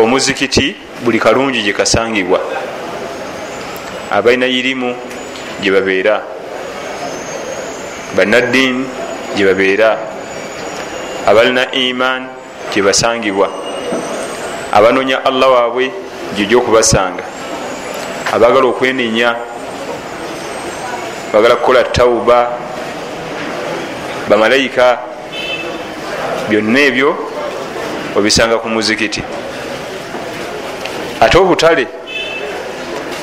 omuzikiti buli kalungi gyekasangibwa abalina irimu gyebabeera banaddiini gyebabeera abalina iman gyebasangibwa abanoonya allah waabwe gyojja okubasanga. Abagala okwenenya bagala kukola tauba bamalayika byonna ebyo obisanga ku muzikiti ate obutale?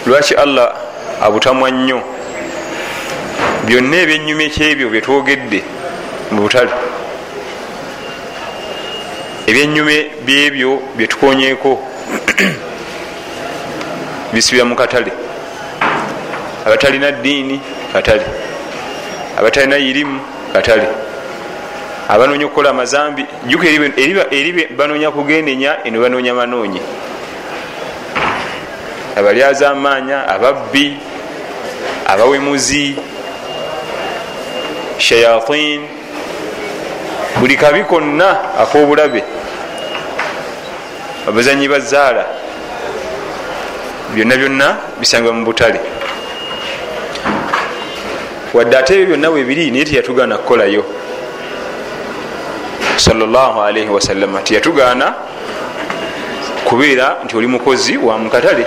Lwaki allah abutamwa nnyo? Byonna ebyenyuma ekyebyo byetwogedde mu butale ebyenyume byebyo byetukonyeko bisibira mu katale. Abatalina ddiini katale. Abatalina irimu katale. Abanoonya okukola amazambi juka eri banoonya kugendenya eno banoonya manoonyi abalyaza amaanya ababbi abawemuzi shayatin buli kabi konna akobulabe. Abazanyi bazaala byonna byonna bisangibwa mu butale. Wadde ate ebyo byonna webiri naye teyatugaana kukolayo. Salllahalaihi wasallama teyatugaana kubeera nti oli mukozi wa mukatale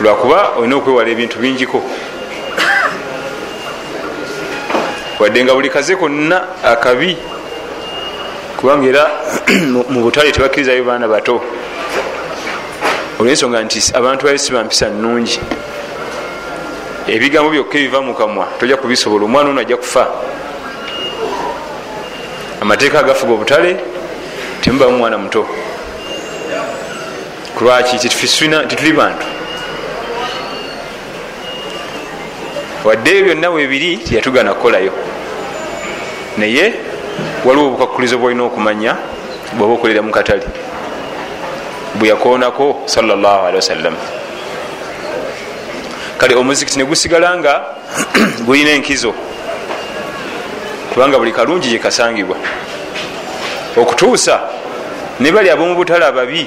lwakuba olina okwewala ebintu bingiko wadde nga buli kaze konna akabi kubanga era mu butale tebakkirizayo baana bato. Olwensonga nti abantu bali si bampisa nungi ebigambo byokka ebiva mu kamwa tojja kubisobola omwana ono ajja kufa. Amateeka agafuga obutale temubamu mwana muto. Kulwaki? Tituli bantu wadde ebyo byonna webiri teyatugana kukolayo. Naye waliwo obukwakulizo bwolina okumanya bwoba okolera mu katale. Bweyakoonako salllahalihi wasallam kale omuzikiti negusigala nga gulina enkizo kubanga buli kalungi gyekasangibwa okutuusa ne bali ab'omu butale ababi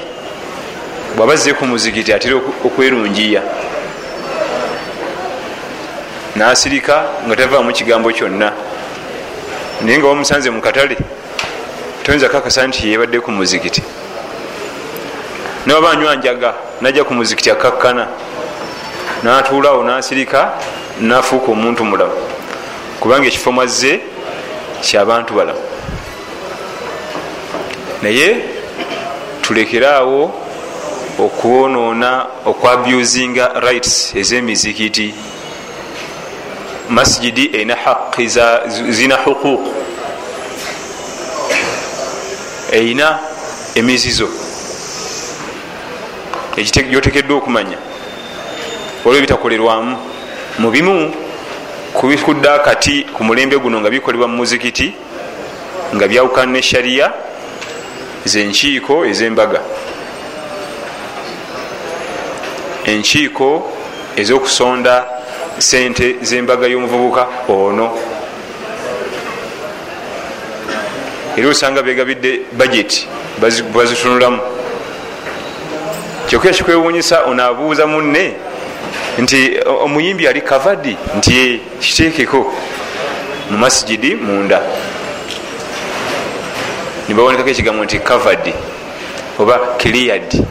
bwabazze ku muzikiti atera okwerungiya nasirika nga tavaamu kigambo kyonna. Naye nga bamusanze mu katale toyinza kakasa nti yebadde ku muzikiti. Nababa anywa njaga najja ku muzikiti akakkana natuulawo nasirika nafuuka omuntu mulamu. Kubanga ekifo mwazze kyabantu balamu. Naye tulekeraawo okwonoona okwabusinga rights ez'emizikiti masjidi erina haqi zina huquq. Erina emizizo gyotekeddwa okumanya. Olwo bitakolerwamu. Mubimu kubikudde akati ku mulembe guno nga bikolebwa mu muzikiti nga byawukana ne shariya zenkiiko ezembaga. Enkiiko ezokusonda sente zembaga y'omuvubuka ono. Era osanga begabidde bageti bazitunulamu. Kyokka ekikwewunyisa ono abuuza munne nti omuyimbi ali kavadi nti kiteekeko mu masijidi munda. Nibawonekako ekigambo nti kavadi oba cleared.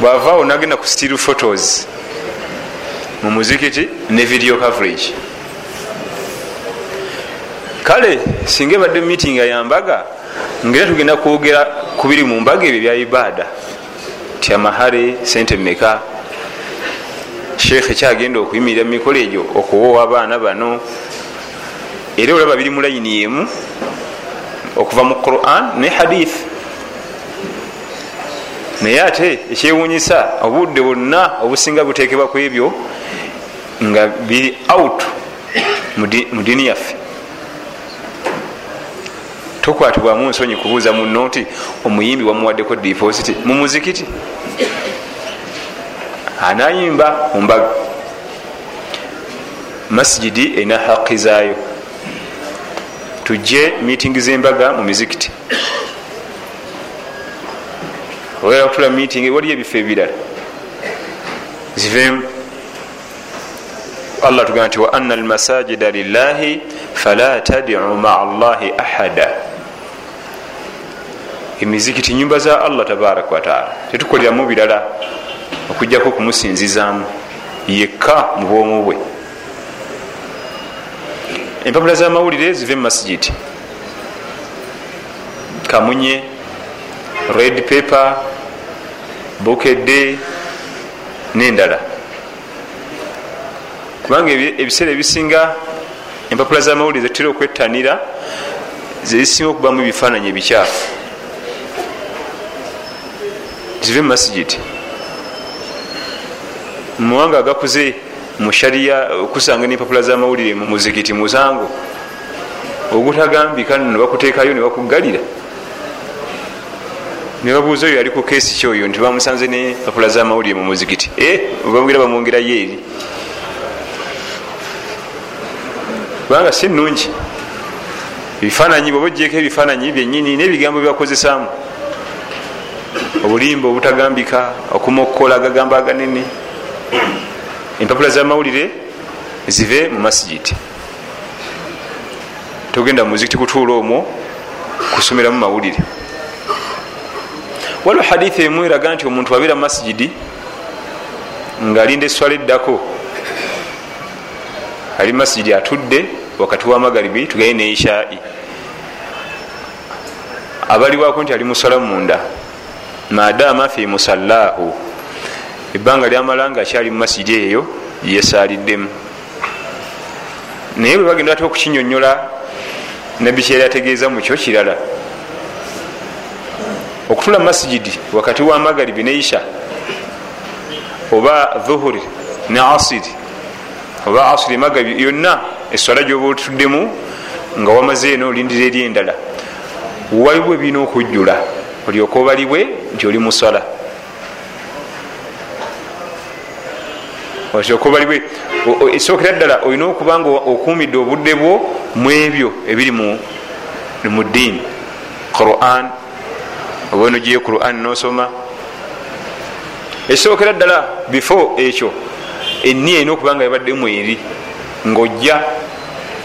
Bwavaawo nagenda ku still photos mu muzikiti ne video coverage. Kale singa ebadde meeting yambaga ngaera tugenda kwogera kubiri mu mbaga ebyo bya ibaada. Ti amahare sente meka sheekhe kyagenda okuyimirira mumikolo egyo okuwoowa abaana bano. Era olaba biri mu layini yemu okuva mu quran ne hadith. Naye ate ekyewunyisa obudde bwonna obusinga butekebwa ku ebyo nga biri out mu diini yaffe. Tokwatibwamu nsonyi kubuuza muno nti omuyimbi wamuwaddeko dipositi mu muzikiti. Anayimba mumbaga masijidi erina haqi zaayo. Tujje meeting zembaga mu mizikiti. Oera kutula meeting waliyo ebifo ebirala. Zivemu allah tugamba nti wa anna almasajida lillahi fala tadiu maa llahi ahada. Emizikiti nyumba za allah tabaraka wataala tetukoleramu birala okujjako okumusinzizaamu yekka mu bwomu bwe. Empapula zamawulire zive mu masigiti kamunye red paper bukedde nendala kubanga ebiseera ebisinga empapula zamawulire zetera okwettanira zezisinga okubamu ebifaananyi ebikyafu. Zive mu masigiti mumawanga agakuze mushariya okusanga nempapula zamawulire mu muzikiti musango ogutagambika nebakuteekayo nebakugalira nebabuuza oyo yali ku keesi kyoyo nti bamusanze nempapula zamawulire mu muzikiti. Bamwera bamwongerayo eri kubanga si nungi ebifaananyi bwoba ogyeko ebifaananyi byenyini nebigambo byebakozesaamu obulimba obutagambika okumokola agagambo aganene. Empapula zamawulire zive mu masigiti togenda mumuzikiti kutuula omwo kusomeramu mawulire. Waliwo hadithi emu eraga nti omuntu abeera mu masigidi ngaalinda eswala eddako. Ali masigidi atudde wakati wa magaribi tugaye ne ishai. Abaliwako nti ali musala munda. Madama fi musallahu. Ebbanga lyamala nga akyali mu masigi eyo yesaliddemu naye bwe bagenda ate okukinyonyola nabbi kyeyali ategeeza mukyo kirala. Okutula masigidi wakati wa magaribi ne isha oba dhuhuri ne asiri oba asiri magaribi yonna eswala gyoba otuddemu nga wamaze eno olindira eri endala waliwo ebirina okujjula olyoka obalibwe nti oli musala olyoka obalibwe esookera ddala olina okuba nga okumidde obudde bwo mu ebyo ebiri mu ddiini. Quran oba nogiye quran nosoma. Ekisookera ddala before ekyo eniya erina okuba nga yabaddemu eri ngaojja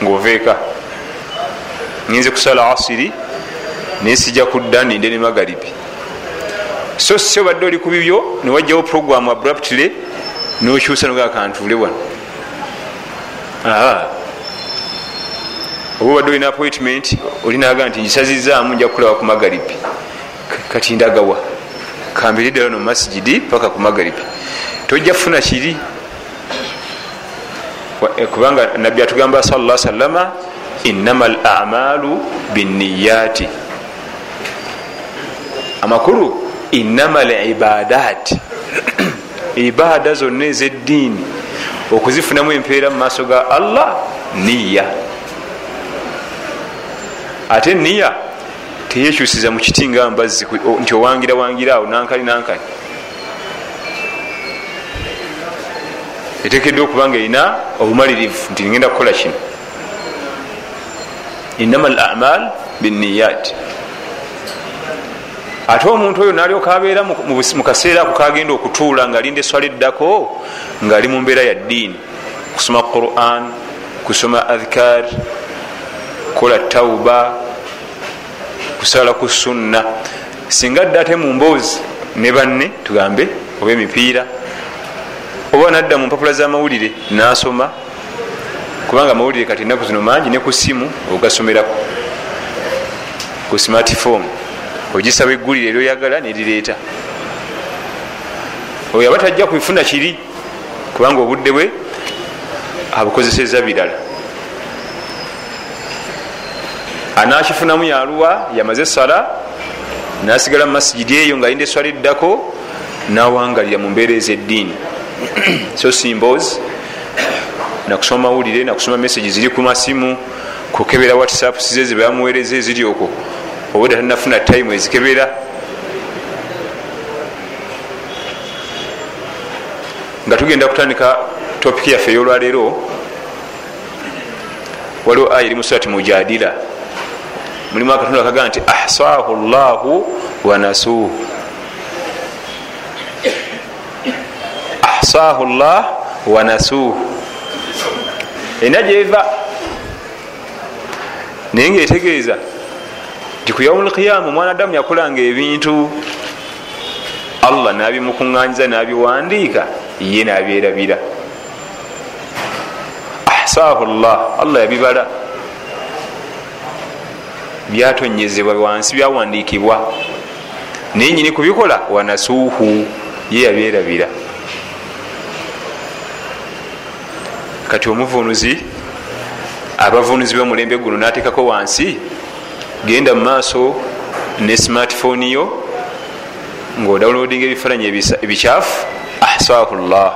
ngaoveeka nginze kusala asiri nesijja kudda ninde ne magaribi. So si obadde oli ku bibyo newajjawo program abruptly nokyusa nogaa kantule wano. Oba obadde olina appointment olinaga nti ngisazizaamu nja kukulaba ku magaribi. Kati ndagawa. Kambiri ddala no masigidi paka ku magaribi. Tojja kufuna kiri kubanga nabbi atugamba salla salama innama al amalu binniyati amakulu innama libadat ibada zonna ezeddiini okuzifunamu empeera mu maaso ga allah niya ate niya teyekyusiza mu kiti nga mbazzi nti owangira wangira awo nankani nankani etekedde okuba nga erina obumalirivu nti ngenda kukola kino. Innama al amal binniyat. Ate omuntu oyo nalyoka abeera mu kaseera ako kagenda okutuula ngaalinda eswala eddako ngaali mu mbeera ya ddiini. Kusoma quran kusoma adhkar kukola tauba kusala ku sunna. Singa dda ate mu mboozi ne banne tugambe oba emipiira oba nadda mu mpapula z'amawulire nasoma. Kubanga amawulire kati ennaku zino mangi ne ku simu ogasomerako ku smartphone. Ogisaba eggulire eryoyagala nerireeta oyo aba tajja kubifuna kiri kubanga obudde bwe abukozeseza birala. Anakifunamu yaluwa yamaze esala nasigala mu masigidi eyo nga alinda eswala eddako nawangalira mu mbeera ezeddiini so simbos nakusoma mawulire nakusoma message ziri ku masimu kukebera whatsapp size zebamuwereza eziri okwo. Obudde tanafuna time ezikebera. Nga tugenda kutandika topiki yaffe eyolwaleero waliwo aya eri musurati mujadira mulimu akatundu akagaa nti ahsahu llahu wanasuhu ahsahu llah wanasuuhu erina gyeva naye ngaetegeeza nti ku yaumu lqiyaama omwana adamu yakolanga ebintu allah nabimukuŋŋanyiza nabiwandiika ye nabyerabira. Ahsahu llah allah yabibala. Byatonyezebwa wansi byawandiikibwa. Naye nyini kubikola wanasuuhu ye yabyerabira kati omuvunuzi abavunuzi bomulembe guno natekako wansi genda mu maaso ne smartphone yo ngaodawunodinga ebifaananyi ebikyafu ahsahu llah.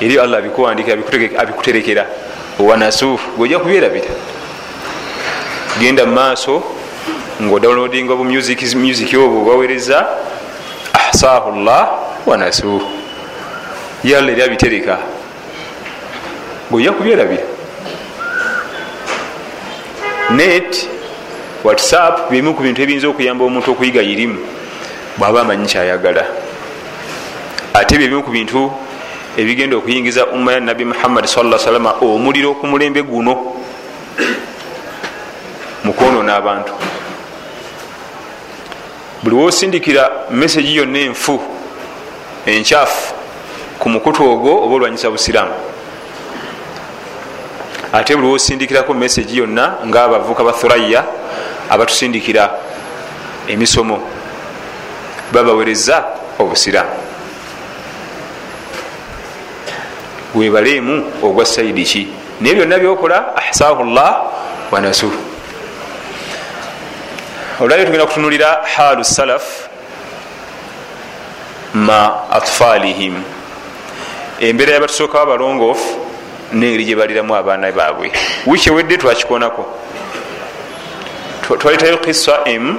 Eri allah abikuwandika abikuterekera. Wanasuuhu gweojja kubyerabira. Genda mu maaso ngaodawunodinga obumusiki obwo bawereza ahsahu llah wanasuuhu. Ye allah eri abitereka ngaojja kubyerabira net whatsapp bimu ku bintu ebiyinza okuyamba omuntu okuyiga irimu bwaba amanyi kyayagala. Ate byebimu ku bintu ebigenda okuyingiza umma ya nabi muhammad saa salama omuliro ku mulembe guno mukwonona abantu. Buli wosindikira mesagi yonna enfu enkyafu ku mukutu ogwo oba olwanyisa busiramu ate buli wosindikirako mesagi yonna ngaabavuka ba thuraya abatusindikira emisomo babawereza obusiramu webaleemu ogwa saidi ki? Naye byonna byokola ahsahu llah wanasu olwaliro tugenda kutunulira halu salaf ma atfalihim embeera yabatusookawo abalongoofu nengeri gyebaliramu abaana baabwe. Wiiki ewedde twakikonako. Twaletayo kisa m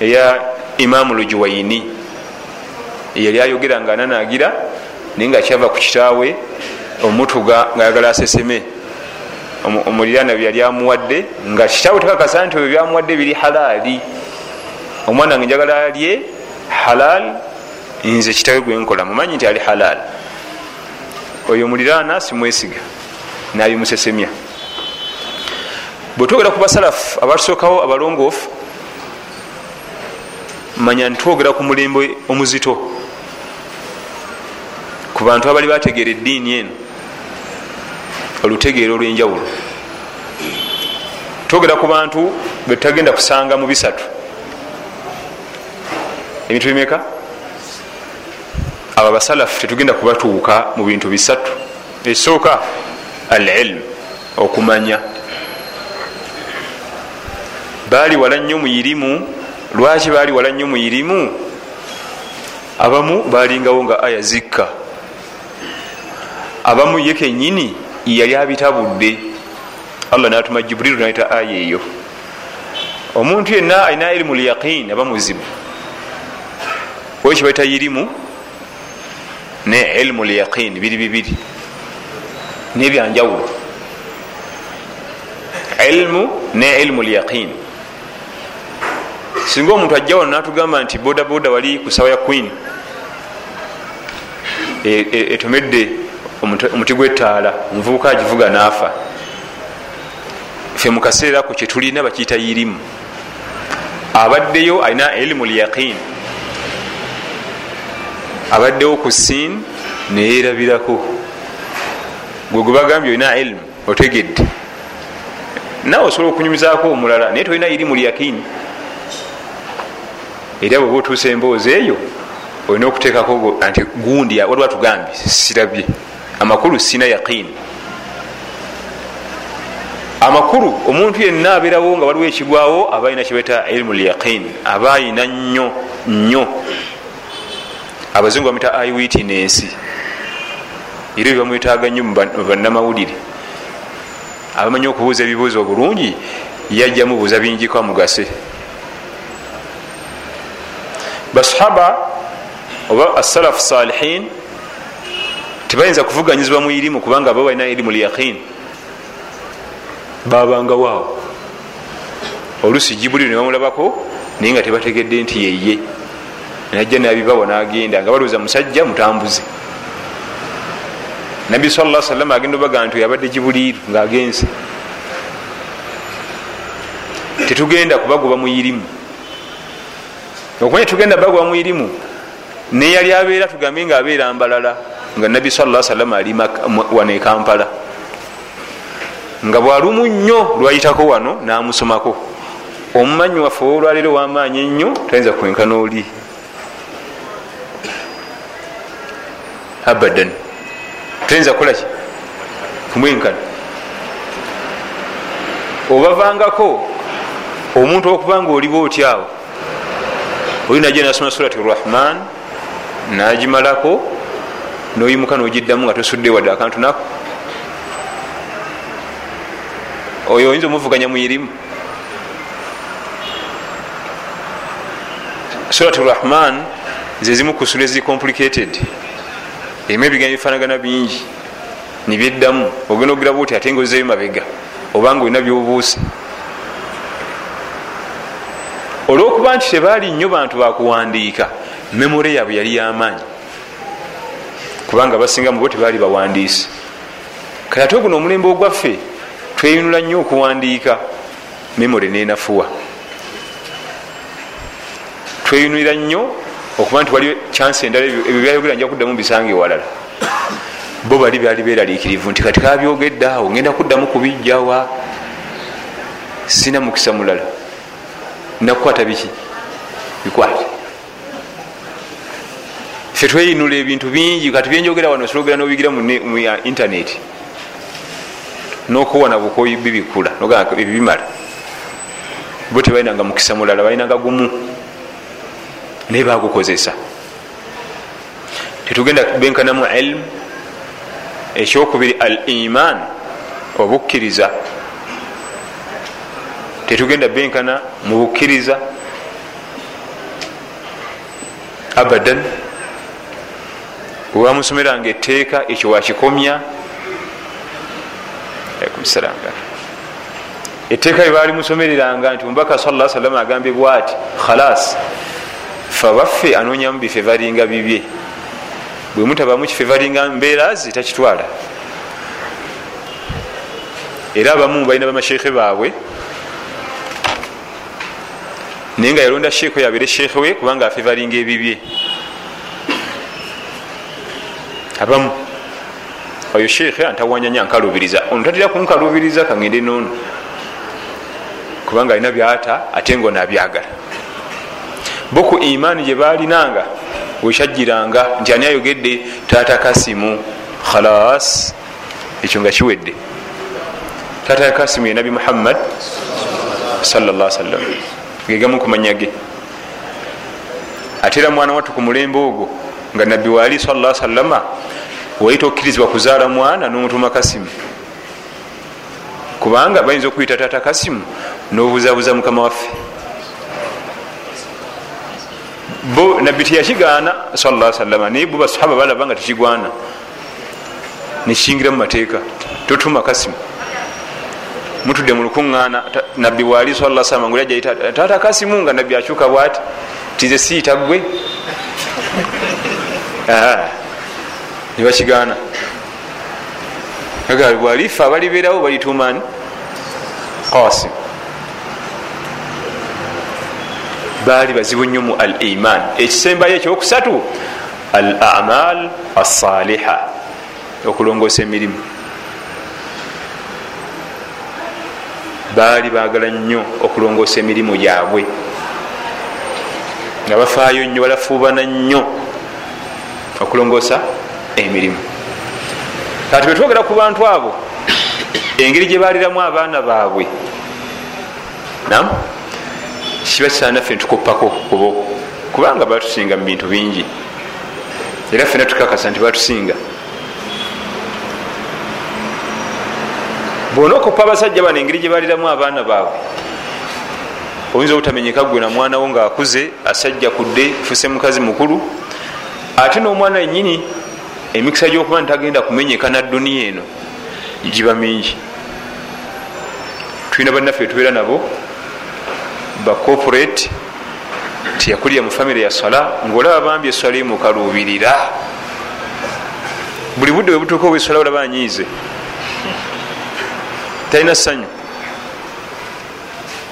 eya imamu lujuwaini eyali ayogera nga ananagira naye nga kyava ku kitaawe omutuga ngaayagala aseseme. Omuliraana byeyali amuwadde nga kitaawe takakasa nti ebyo byamuwadde biri halaali. Omwana nga njagala alye halal nze kitaawe gwenkola mumanyi nti ali halal oyo muliraana simwesiga nabimusesemya bwetwogera ku basalafu abatusookawo abalongoofu manya ntwogera ku mulembe omuzito ku bantu abali bategeera eddiini eno olutegeero olwenjawulo twogera ku bantu betutagenda kusanga mu bisatu. Ebintu bimeka abo abasalafu tetugenda kubatuuka mu bintu bisatu. Esooka al ilmu okumanya. Baali wala nnyo muyirimu lwaki baali wala nnyo muyirimu abamu balingawo nga aya zikka. Abamu ye kenyini yali abitabudde. Allah natuma jibuliru naita aya eyo. Omuntu yenna alina irimu lyaqin aba muzibu wekibaita irimu ne ilmu lyaqin biri bibiri nebyanjawulo ilmu ne ilmu lyaqin singa omuntu ajja wano natugamba nti boda boda wali ku sawa ya queen etomedde omuti gwetaala omuvubuka agivuga naafa fe mukaseera ko kyetulina bakiyita yirimu. Abaddeyo alina ilimu lyaqin abaddewo ku sin neyerabirako gwe gwe bagambye olina ilimu otegedde. Nawe osobola okunyumizaako omulala naye tolina irimu lyaqini era bweba otuusa emboozi eyo olina okuteekako nti gundi waliwo atugambye sirabye. Amakulu sina yaqini amakulu omuntu yenna abeerawo nga waliwo ekigwawo aba alina kibaita ilimu lyaqin aba ayina nnyo nnyo abazungu bamwita iwitness era byebamwetaaga nnyo mu bannamawulire. Abamanyi okubuuza ebibuuzo bulungi yajja mubuuza bingiko amugase. Basahaba oba asalafu salihin tebayinza kuvuganyizibwa mu irimu kubanga bo balina irimu lyaqin babangawaawo olusi jibuliro nebamulabako naye nga tebategedde nti yeye najja nabibawa nagenda nga balowooza musajja mutambuze. Nabbi sala salama agenda obaga nti yabadde gibuliiru ngaagenze tetugenda kubagoba muyirimu okumanya tugenda bagoba muyirimu neyali abeera tugambe nga abeera mbalala nga nabbi sala salama ali wano ekampala nga bwalumu nnyo lwayitako wano namusomako. Omumanyi waffe olwaleero wamaanyi ennyo tayinza kwenkana oli abadan. Tuyinza kukolaki kumwenkana. Obavangako omuntu okuba nga oliba otyawo oli najja nasoma surati rahman nagimalako noyimuka nogiddamu nga tosudde wadde akantu nako. Oyo oyinza omuvuganya mwirimu surat rahman zezimu kusula ezi complicated erimu ebigambo bifanagana bingi nibyeddamu ogenda ogiraba oti ate ngaozeyo mabega obanga olina byobuuse olwokuba nti tebaali nnyo bantu bakuwandiika memore yaabwe yali yamaanyi kubanga basinga mubo tebaali bawandiisi kale ate guno omulembe ogwaffe tweyunula nnyo okuwandiika memore nenafuwa. Tweyunulira nnyo okuba nti waliwo chanse endala ebyo byayogera nja kuddamu bisange ewalala bo bali byali beraliikirivu nti kati kabyogedde awo ngenda kuddamu kubijjawa sina mukisa mulala. Nakukwata biki? Bikwate. Fe tweyinula ebintu bingi kati byenjogera wano sologera nobigira mu intaneti nokuwana bukoyi bibikula ebibimala. Bo tebalinanga mukisa mulala balinanga gumu naye bagukozesa tetugenda kubenkanamu ilimu ekyokubiri al iman obukkiriza. Tetugenda benkana mu bukkiriza. Abadan wewamusomeranga etteeka ekyo wakikomya. Etteeka lye baalimusomereranga nti omubaka saa salama agambye bwati khalas fabaffe anonyamu bifevalinga bibye. Bwe mutabamu kifevalinga mbeerazi takitwala. Era abamu balina bamashekhe baabwe. Naye nga yalonda sheekh yabere sheekhe we kubanga afevalinga ebibye. Abamu oyo sheekhe antawanyanya nkalubiriza ono tatera kunkalubiriza kangende noono kubanga alina byata ate ngo nabyagala bo ku imaani gye balinanga wekyajiranga nti ani ayogedde taata kasimu khalas ekyo nga kiwedde. Taata kasimu ye nabi muhammad salla sallam gegamu kumanyage ate era mwana wattu ku mulembe ogwo nga nabbi waali salla sallama waita okkirizibwa kuzaala mwana nomutuma kasimu kubanga bayinza okuyita taata kasimu nobuzabuza mukama waffe bo nabbi teyakigaana sala salama naye bo basahaba balaba nga tekigwana. Nekiyingira mumateeka totuma kasimu mutudde mu lukuŋŋaana nabbi waali sala salama nguli ajaita taata kasimu nga nabbi akyuka bwati tize siyita gwe nebakigaana bwalifa abalibeerawo balitumaani qasim baali bazibu nnyo mu al iman ekisembayo ekyokusatu al amal assaliha okulongoosa emirimu. Baali bagala nnyo okulongoosa emirimu gyabwe. Nga bafaayo nnyo balafuubana nnyo okulongoosa emirimu. Kati bwetwogera ku bantu abo engeri gye baliramu abaana baabwe nam kiba kisaana ffe netukoppako kubo kubanga batusinga mu bintu bingi. Era ffena tukakasa nti batusinga bona okoppa abasajja bano engeri gye baliramu abaana baabwe oyinza obutamenyeka gwe na mwanawo ngaakuze asajja kudde fuse mukazi mukulu ate n'omwana yenyini emikisa gyokuba ntagenda kumenyeka na duniya eno giba mingi. Tulina bannaffe tubeera nabo ba corporate tiyakulira mu famire ya swala ngaolaba bambi eswala emukaluubirira buli budde webutuuka obweswala olaba anyiize. Talina ssanyu.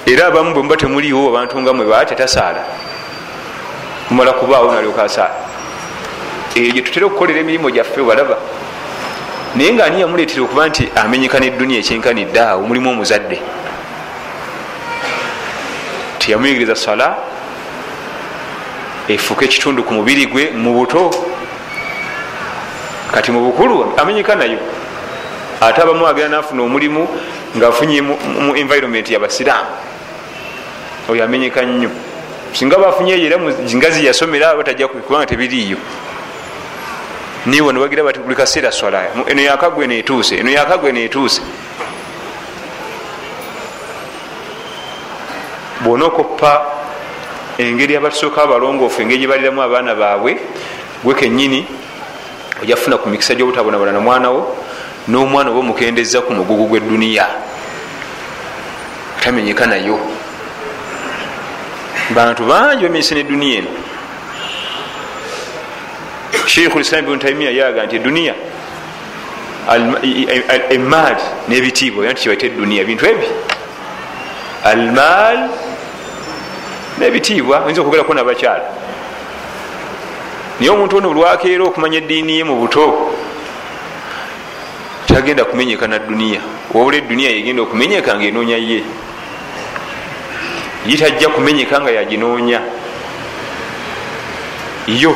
Era abamu bwe muba temuliiwo abantu nga mwe baa tetasaala mumala kubaawo nalyoka asaala. Eyo gye tutera okukolera emirimu gyaffe balaba. Naye nga ani yamuleetera okuba nti amenyekana edduniya ekyenkanidde awo mulimu omuzadde tiyamuyigiriza sala efuuka ekitundu ku mubiri gwe mu buto. Kati mu bukulu amenyeka nayo. Ate abamu agenda nafuna omulimu ngaafunye mu environment yabasiraamu oyo amenyeka nnyo. Singa bafunyeyo era ngazi yasomera batajja kubanga tebiriiyo. Niwo nebagira bati buli kaseera swala eno yakagwe netuuse eno yakagwe netuuse bwona okoppa engeri abatusooka abalongoofu engeri gyebaliramu abaana baabwe gwe kenyini ojafuna ku mikisa gyobutabonabona na mwanawo n'omwana oba omukendeza ku mugugu gw'edduniya tamenyeka nayo bantu bangi bamenyese neduniya eno sheikhu lislam ibn taimiya yaga nti eduniya emaali nebitiibwa nti kibaita eduniya bintu ebi almaal nebitiibwa oyinza okwogerako nabakyala. Naye omuntu ono bulwakeera okumanya eddiini ye mu buto tagenda kumenyeka na duniya. Wabula eduniya yegenda okumenyeka nga enoonya ye. Ye tajja kumenyeka nga yaginoonya. Yo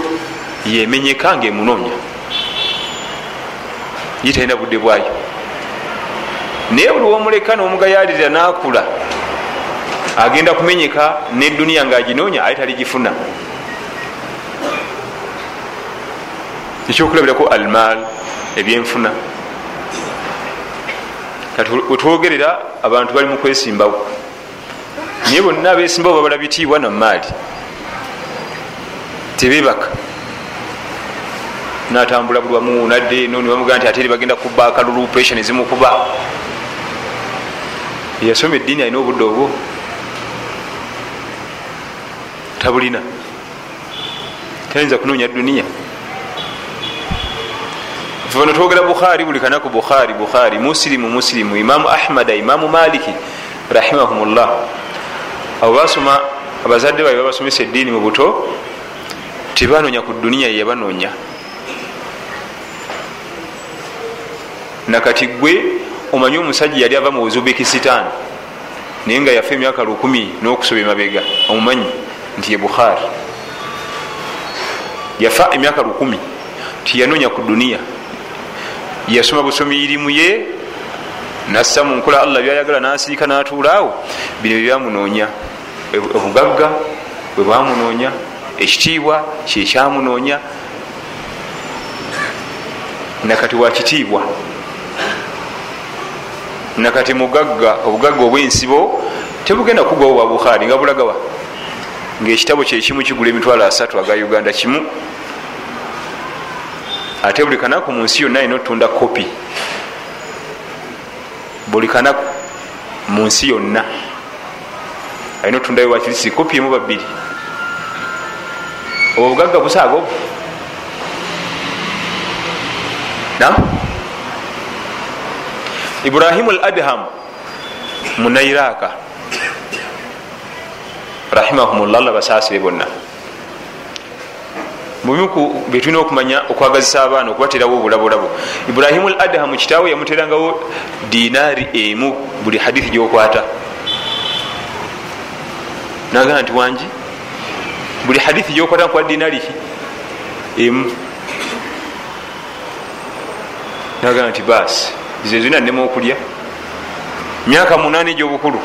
yemenyeka nga emunoonya ye talina budde bwayo. Naye buli womuleka nomugayalirira nakula agenda kumenyeka neduniya nga aginoonya aye taligifuna. Ekyokulabirako almal ebyenfuna. Kati wetwogerera abantu bali mukwesimbawo naye bonna abesimbawo babala bitiibwa namaali tebebaka. Natambula bulwamu nadde eno nibamugaa nti ate eri bagenda kuba akalulu pressure nezimukuba eyasoma eddiini alina obudde obwo tabulina. Tayinza kunoonya duniya. Fano twogera bukhari buli kanaku bukhari bukhari musilimu musilimu imamu ahmada imamu maliki rahimahumullah. Abo basoma abazadde babe babasomesa eddiini mu buto tebanoonya ku duniya yeyabanoonya nakati gwe omanyi omusajja yali ava mu uzubekistan naye nga yafa emyaka lukumi n'okusoba emabega omumanyi nti ye bukhari. Yafa emyaka lukumi. Tiyanoonya ku duniya yasoma busomi irimu ye nassa mu nkola allah byayagala nasiika natuulaawo. Bino byebyamunoonya obugagga bwe bwamunoonya ekitiibwa kyekyamunoonya nakati wakitiibwa nakati mugagga obugagga obwensibo tebugenda kugwawo bwa bukhari nga bulagawa ngaekitabo kyekimu kigula emitwalo asatu aga uganda kimu. Ate buli kanaku mu nsi yonna alina otunda kopi buli kanaku mu nsi yonna alina otundayo wakirisi kopi emu babiri obwo bugagga busaaga obwo. Nam ibrahimu al adham munairaka rahimahumullah allah basaasire bonna. Mubimuku byetulina okumanya okwagazisa abaana okubaterawo obulabulabo. Ibrahimu al adhamu kitaawe yamuterangawo dinaari emu buli hadithi gyokwata. Nagamba nti wangi buli hadithi gyokwata nkuwa dinaari emu. Nagamba nti baasi zezina nnema okulya. Myaka munaana egyobukulu.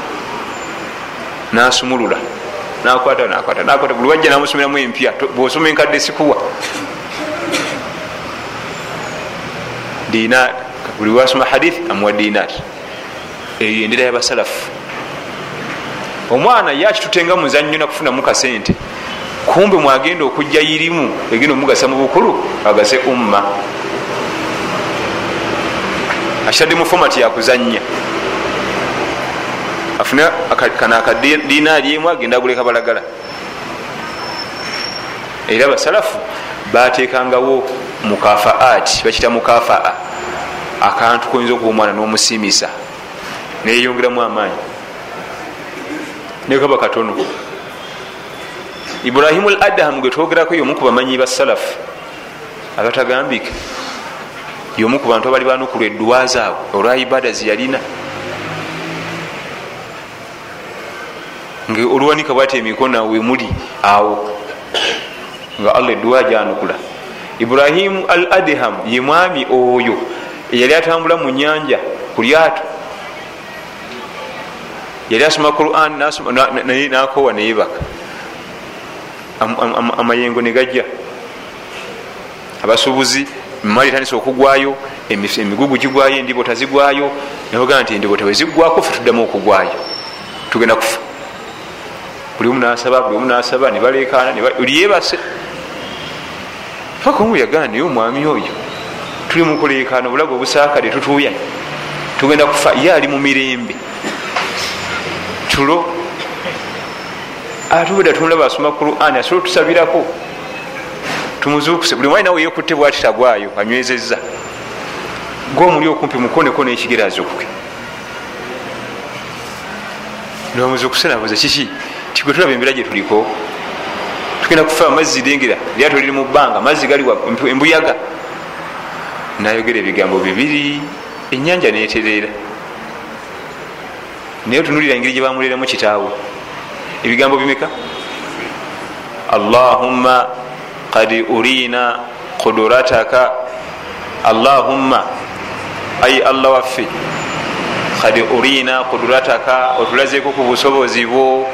Nasumulula nakwata nakwata. Nakwata buli wajja namusomeramu empya bwosoma enkadde sikuwa. Dinar buli wasoma hadith amuwa dinar. Eyo endera yabasalafu omwana ye akitutenga muzannyo nakufunamu kasente? Kumbe mwagenda okujja irimu egenda omugasa mu bukulu agase umma. Akitadde mu fomati yakuzanya afune kana akadinaali emu agenda aguleka balagala. Era abasalafu batekangawo mukafaati bakita mukafaa akantu koyinza okuba omwana n'omusimisa neyeyongeramu amaanyi. Nekaba katono. Ibrahimu al adahamu gwe twogerako yomu ku bamanyi ba salafu abatagambika yomu ku bantu abali banukulwa edduwa zaabwe olwa ibada zeyalina nga oluwanika bwati emikono wemuli awo. Nga allah edduwa janukula ibrahimu al adham ye mwami oyo eyali atambula mu nyanja ku lyato. Yali asoma quran nakowa neyebaka amayengo negajja abasuubuzi mumali etandisa okugwayo emigugu gigwayo endibota zigwayo naogaa nti endibota wezigwako fe tuddamu okugwayo. Tugenda kufa buli omu nasaba buli omu nasaba nebalekana liyebase paka omu yagaa naye omwami oyo tuli mukulekana obulago obusaakale tutuuya. Tugenda kufa ye ali mu mirembe. Tulo. Atubeda tumulaba asoma quran asobola otusabirako? Tumuzuukuse. Buli mwali nawe yekutte bwati tagwayo anywezezza. Gomuli okumpi mukoneko nekigerazokuke nibamuzuukuse nabuze kiki tigwe tulaba embeera gye tuliko. Tugenda kufa amazzi dengera. Lyato liri mu bbanga amazzi galiwa embuyaga. Nayogera ebigambo bibiri enyanja netereera. Naye otunulira engeri gye bamuleramu kitaawe. Ebigambo bimeka? Allahumma kad urina kudurataka allahumma ayi allah waffe kad urina kudurataka otulazeko ku busobozi bwo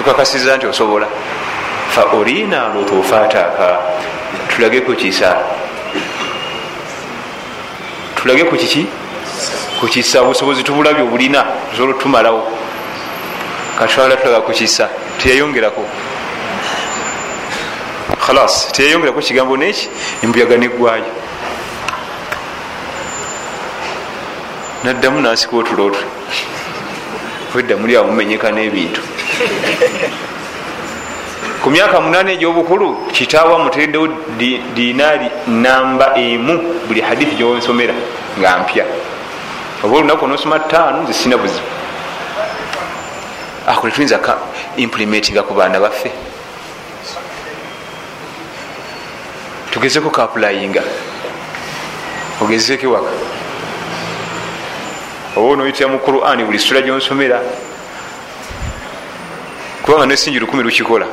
tukakasiza nti osobola. Fa urina lutufataka tulage ku kisa. Tulage ku kiki? Ku kisa obusobozi tubulabye obulina tusobola otumalawo katwala tulaga ku kisa teyayongerako. Khalas teyayongerako kigambo neki? Embuyaga neggwayo. Naddamu nasika otulotwe wedda muli awo mumenyeka n'ebintu. Ku myaka munana egyobukulu kitaawa mutereddewo dinaari namba emu buli hadithi gyonsomera nga mpya. Oba olunaku nosoma ttaano zisina buzibu. Ako netuyinza ka implementinga ku baana baffe? Tugezeko kapulayinga ogezeko ewaka oba onoyitira mu quran buli sula gyonsomera kubanga nesingi lukumi lukikola.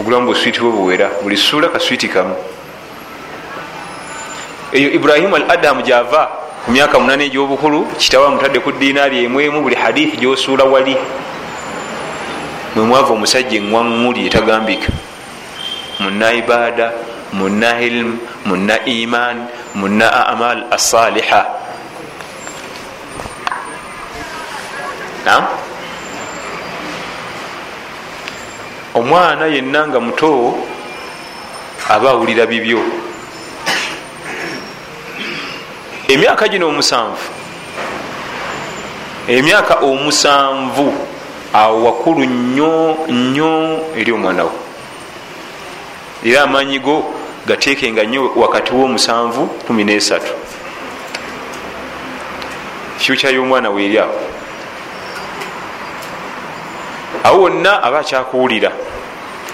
Ogulamu buswiti bwe buwera buli suula kaswiti kamu. Eyo ibrahimu al adamu gyava ku myaka munana egyobukulu kitawa mutadde ku dinaari emwemu buli hadithi gyosuula wali. Mwemwava omusajja eŋwaŋuli etagambika. Muna ibada muna ilmu muna iman muna amal asaliha nam omwana yenna nga muto aba awulira bibyo. Emyaka gino omusanvu. Emyaka omusanvu. Awo wakulu nnyo nnyo eri omwana wo. Era amaanyi go gateekenga nnyo wakati womusanvu 13 fyuca y'omwana weeri awo awo wonna aba akyakuwulira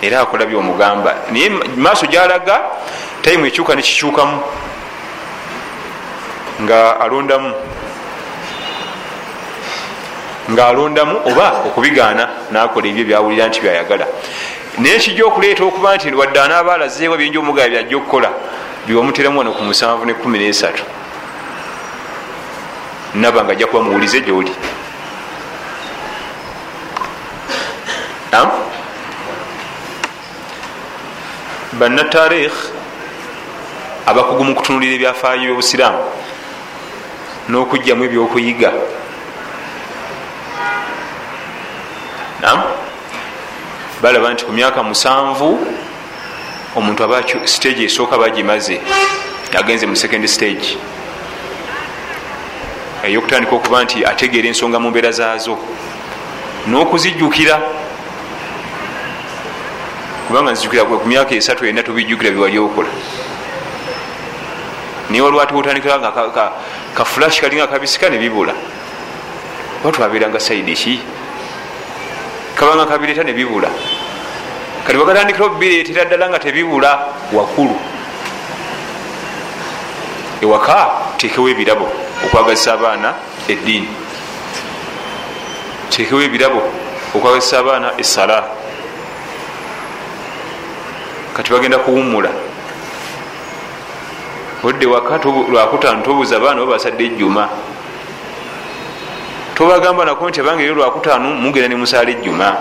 era akola byomugamba naye maaso gyalaga tayimu ekyuka nekikyukamu nga alondamu. Nga alondamu oba okubigaana nakola ebyo byawulira nti byayagala. Naye kijja okuleeta okuba nti wadde anaaba alazeewo byinja omugaba byajja okukola biwamuteramu wano ku musanvu ne kumi nesatu. Naba nga ajja kuba muwulize gyoli bannatarikh abakugu mu kutunulira ebyafaayo byobusiraamu n'okugjamu ebyokuyiga nam balaba nti ku myaka musanvu omuntu aba stage esooka bagimaze agenze mu second stage eyokutandika okuba nti ategeera ensonga mu mbeera zaazo n'okuzijjukira kubanga nzijukira ku myaka esatu ena tubijjukira byewali okola. Niye waliwo ati otandikira nga kafulash kalinga kabisika nebibula oba twabeeranga saidi ki? Kabanga kabireta nebibula kati bakatandikira obireetera ddala nga tebibula wakulu. Ewaka tekewo ebirabo okwagazisa abaana eddiini. Tekewo ebirabo okwagazisa abaana esala kati bagenda kuwumula odde waka lwakutaano tobuuza abaana babasadde ejjuma. Tobagamba nako nti abange ero lwakutaano mugenda nemusaala ejjuma.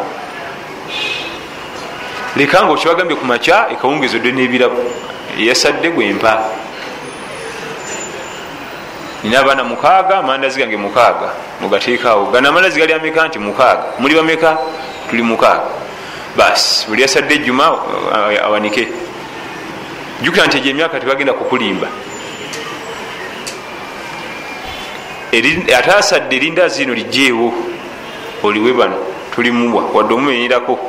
Lekanga okibagambye ku makya ekawungezo dde n'ebirabo. Eyasadde gwempa nina abaana mukaaga amandazi gange mukaaga. Mugateekaawo gana amandazi gali ameka nti mukaaga? Muli bameka? Tuli mukaaga basi buli yasadde ejjuma awanike. Jukira nti egyo emyaka tebagenda kukulimba. Ate asadde erindazi ino lijjeewo oliwe bano tulimuwa wadde omumenyerako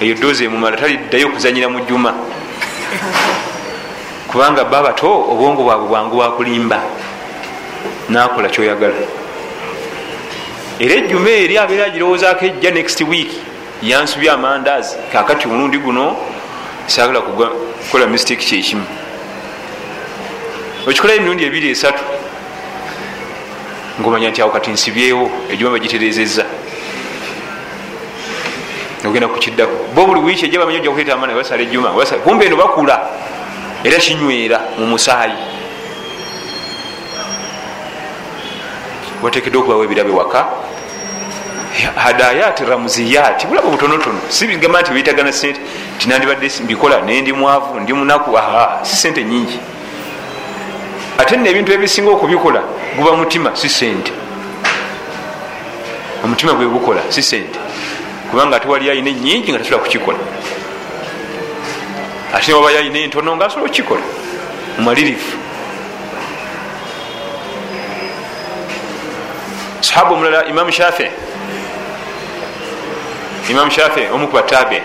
eyo doozi emumala taliddayo okuzanyira mu jjuma. Kubanga ba bato obwongo bwabwe bwangu bwakulimba nakola kyoyagala. Era ejjuma eri abeera girowoozaako ejja next week yansubya amandaazi kakati omulundi guno sagala kukola mistake kyekimu. Okikolayo emirundi ebiri esatu ngaomanya nti awo kati nsibyewo ejuma bagiterezeza ogenda kukiddako bo buli wiiki ejja bamanyi ojja kuleeta amaana basala ejuma kumbe eno bakula era kinywera mu musaayi. Watekedde okubawo ebirabe waka hadayat ramuziyat bulaba butonotono. Sibigamba nti bitagana sente tinandibadde mbikola nendi mwavu ndi munaku aha si sente nyingi ate nno ebintu ebisinga okubikola guba mutima si sente omutima gwe gukola si sente kubanga ate wali ayina enyingi nga tasobola kukikola. Ate waba yayina entono nga asobola okukikola mumalirifu sahaba omulala imamu shafi imamu shafi omukuba tabe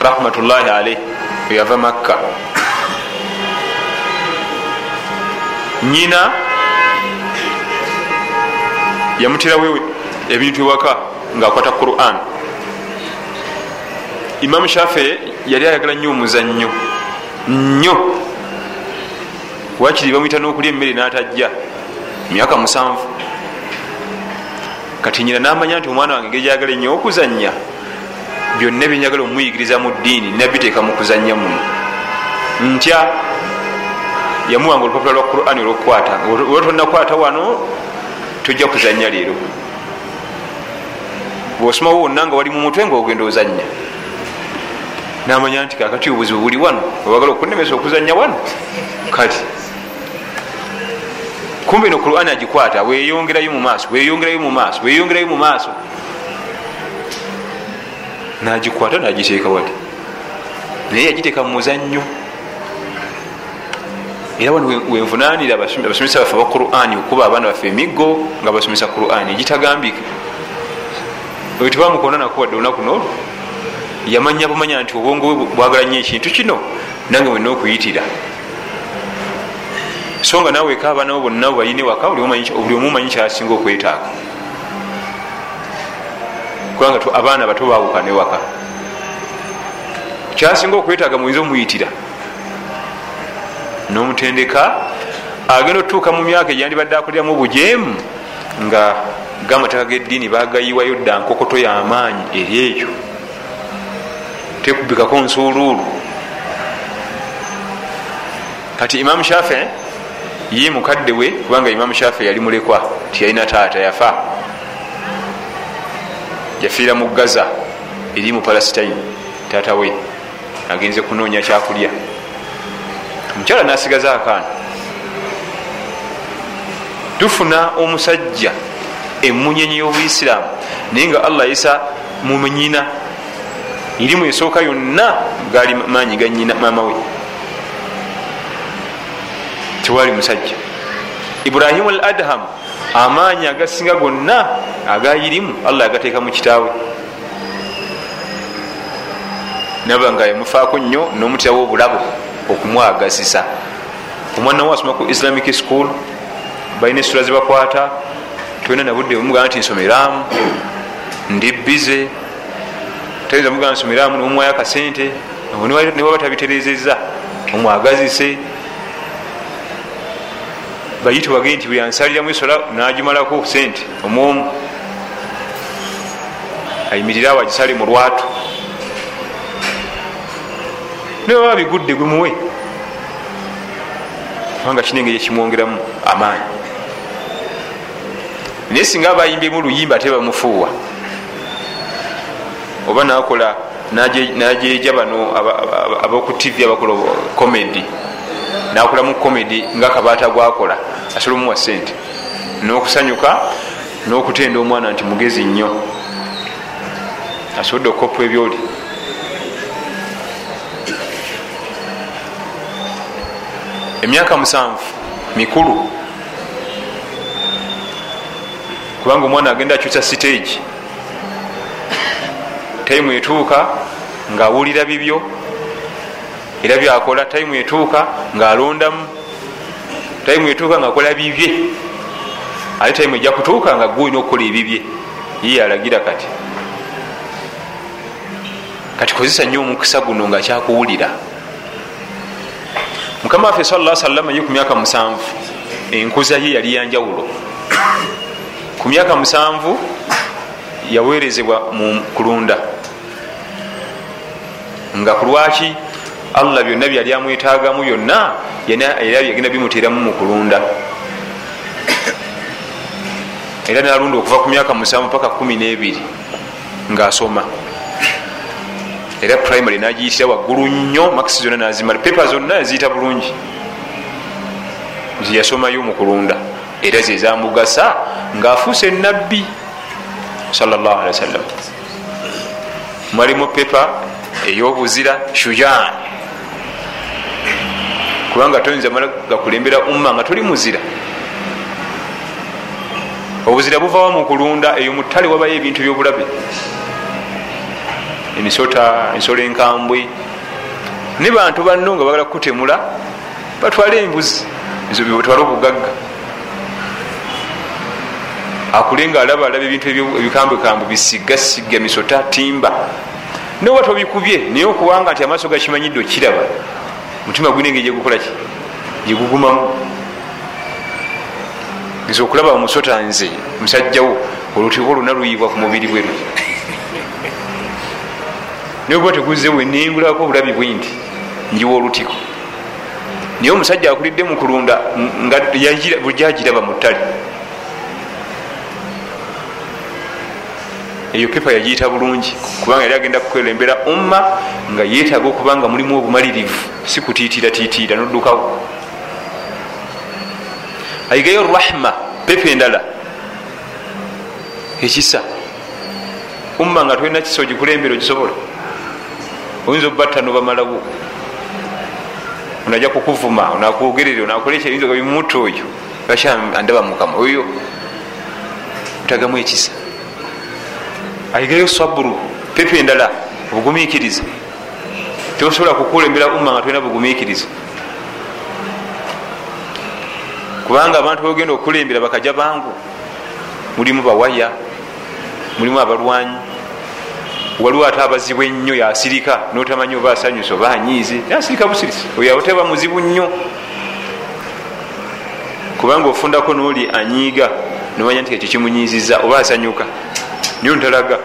rahmatullahi alaih eyava makka. Nyina yamutirawo ebintu ewaka ngaakwata quran. Imamu shafi yali ayagala nnyo omuzannyo. Nnyo. Wakiri bamwita n'okulya emmere n'atajja? Myaka musanvu kati nyina namanya nti omwana wange engeri gyagala ennyo okuzanya byonna byenjagala omuyigiriza mu ddiini nabiteeka mu kuzanya muno. Ntya? Yamuwanga olupapula lwa qurani olwokukwata. Oba tonakwata wano tojja kuzanya leero. Bwosomawo wonna nga wali mu mutwe nga ogenda ozanya namanya nti kakati obuzibu buli wano owagala okunemesa okuzanya wano? Kati kumbe no qurani agikwata weyongerayo mumaaso weyongerayo mumaaso weyongerayo mumaaso nagikwata nagiteeka wali naye yagiteeka mumuzannyo era wano wenvunanira abasomesa baffe ba qurani okuba abaana baffe emiggo nga basomesa qurani egitagambika oyo tebamukona nakuwadde olunaku nolwo yamanya bumanya nti obwongo bwe bwagala nnyo ekintu kino nange wenna okuyitira so nga nawe eka abaana bo bonna balina waka buli omu manyi kyasinga okwetaaga. Kubanga abaana bato bawuka ne waka kyasinga okwetaaga muyinza omuyitira? Nomutendeka agenda otutuuka mu myaka egyandibadde akoleramu obujeemu nga gamateeka geddiini bagayiwayo dda nkokoto y'amaanyi eri ekyo. Tekubikako nsuuluulu. Kati imamu shafii ye mukadde we kubanga imamu shafii yali mulekwa tiyalina taata yafa. Yafiira mu gaza eri mu palestine taata we agenze kunoonya kyakulya. Omukyala nasigaza akaana. Tufuna omusajja emunyenyi y'obuisiraamu naye nga allah yisa munyina irimu esooka yonna gaali maanyi ganyina maama we tewali musajja. Ibrahimu al adham amaanyi agasinga gonna agayirimu allah yagateeka mu kitaawe. Naba nga yamufaako nnyo nomutirawo obulabo okumwagasisa. Omwana we asoma ku islamic school balina esula zebakwata tolina nabudde omugamba nti nsomeramu ndi bize tayinza mugamba nsomeramu nomumwayo akasente niwaba tabiterezeza omwagazise bayite wage nti buli ansaliramu esola nagimalako sente. Omwomu ayimirire awo agisale mu lwatu. Nibaba bigudde gwe muwe kubanga kina engeri ekimwongeramu amaanyi. Naye singa abayimbyemu luyimba ate bamufuuwa oba nakola najeja bano aboku tv abakola comedy nakolamu comedy nga kabaata gwakola asobola omuwa sente nokusanyuka nokutenda omwana nti mugezi nnyo. Asobodde okukopa ebyoli. Emyaka musanvu mikulu. Kubanga omwana agenda akyusa stage. Taimu etuuka ngaawulira bibyo era byakola taimu etuuka ngaalondamu taimu etuuka ngaakola bibye. Ate taimu ejja kutuuka nga gwe olina okukola ebibye ye alagira kati kati kozesa nnyo omukisa guno nga kyakuwulira. Mukama waffe sala salama ye ku myaka musanvu enkuza ye yali yanjawulo. Ku myaka musanvu yaweerezebwa mu kulunda nga kulwaki allah byonna byali amwetagamu byonna era yagenda bimuteeramu mu kulunda. Era nalunda okuva ku myaka musanvu paka kumi nebiri ngaasoma era primary nagiyitira waggulu nnyo makisi zonna nazimala pepa zonna yaziyita bulungi. Nti yasomayo mu kulunda. Era zezamugasa ngaafuuse nabbi sallallahu alehi wasallam mwalimu pepa eyobuzira shujan kubanga toyinza mala gakulembera umma nga toli muzira. Obuzira buvawa mu kulunda eyo mutale wabayo ebintu byobulabe emisota ensolo enkambwe. Ne bantu banno nga bagala kukutemula batwale embuzi batwale obugagga. Akule nga alaba alaba ebintu ebikambwekambwe bisigasiga misota timba. Noba tobikubye naye okuwanga nti amaaso gakimanyidde okiraba mutima gulina engeri gyegukolaki gyegugumamu nze okulaba omusota nze musajjawo olutiko oluna luyibwa ku mubiri bwe lu naye oba teguzewe nengulako obulabi bwe nti njiwa olutiko. Naye omusajja akulidde mu kulunda nga bujagiraba mu ttale eyo pepa yagiyita bulungi kubanga yali agenda kukwelembera umma nga yetaaga okubanga mulimu obumalirivu si kutiitiratiitiira noddukawo. Ayigayo rahma pepa endala ekisa. Umma nga tolina kisa ogikulembera ogisobola oyinza obubatta nobamalawo. Onajja kukuvuma onakwogerere onakoleka oyinza bimutta oyo. Lwaki andaba mukama? Oyo otagamu ekisa ayigayo saburu pepa endala obugumikiriza tosobola kukulembera umma nga tolina bugumikiriza kubanga abantu bagenda okukulembera bakaja bangu. Mulimu bawaya mulimu abalwanyi. Waliwo ate abazibu ennyo yasirika notamanyi oba asanyusa oba anyiize. Yasirika busirisi oyo aboteba muzibu nnyo. Kubanga ofundako noli anyiiga nomanya nti ekyo kimunyiiziza oba asanyuka niyo ntalaga.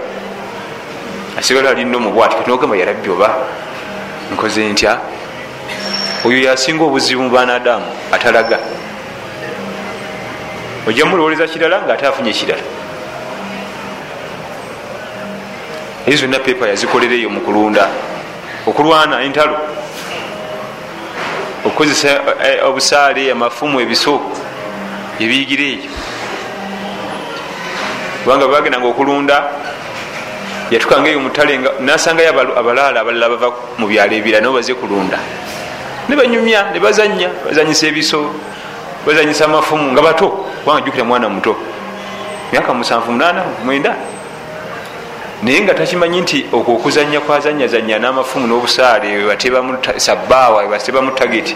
Asigala alina omubwati katinogamba yarabbi oba? Nkoze ntya? Oyo yasinga obuzibu mu banadamu atalaga. Ojja mulowoleza kirala nga ate afunye ekirala ezo zonna pepa yazikolera eyo mu kulunda. Okulwana entalo. Okukozesa obusaale amafumu ebiso ebiyigira eyo kubanga bagendanga okulunda. Yatukanga eyo mutale nasangayo abalaala abalala bava mu byalo ebira nabo baze kulunda. Nebanyumya nebazanya bazanyisa ebiso bazanyisa amafumu nga bato kubanga jukira mwana muto. Myaka musanvu munana mwenda. Naye nga takimanyi nti okwo okuzanya kwazanyazanya n'amafumu n'obusaale webatebamu sabbaawa webatebamu tageti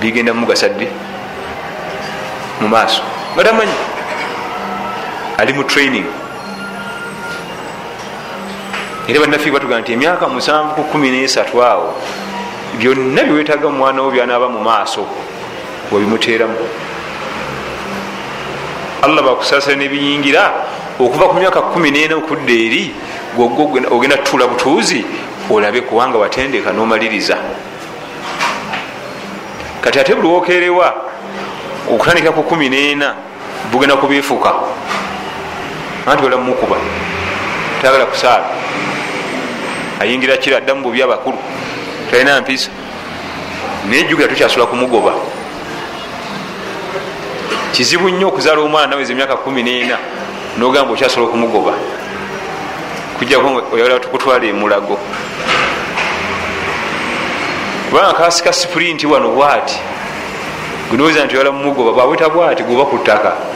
bigenda mumugasa ddi mu maaso. Nga tamanyi ali mu training. Era bannaffe batugaa nti emyaka musanvu ku kumi nesatu awo byonna biwetaga mumwana wo byanaaba mu maaso webimuteeramu allah bakusaasira nebiyingira okuva ku myaka kumi nena okudda eri ogenda tutula butuuzi olabe kubanga watendeka nomaliriza. Kati ate buli wokerewa okutandika ku kumi nena bugenda kubifuka anti ola mumukuba tayagala kusaala. Ayingira kira adda mububi abakulu talina mpisa. Naye jjukira tukyasula kumugoba. Kizibu nnyo okuzaala omwana naweza emyaka kumi nena nogamba okyasobola okumugoba. Kujjako oyagala tukutwala emulago. Kubanga kasi ka sipurinti wano bwati gunoweza nti oyagala mumugoba bwaweta bwati goba ku ttaka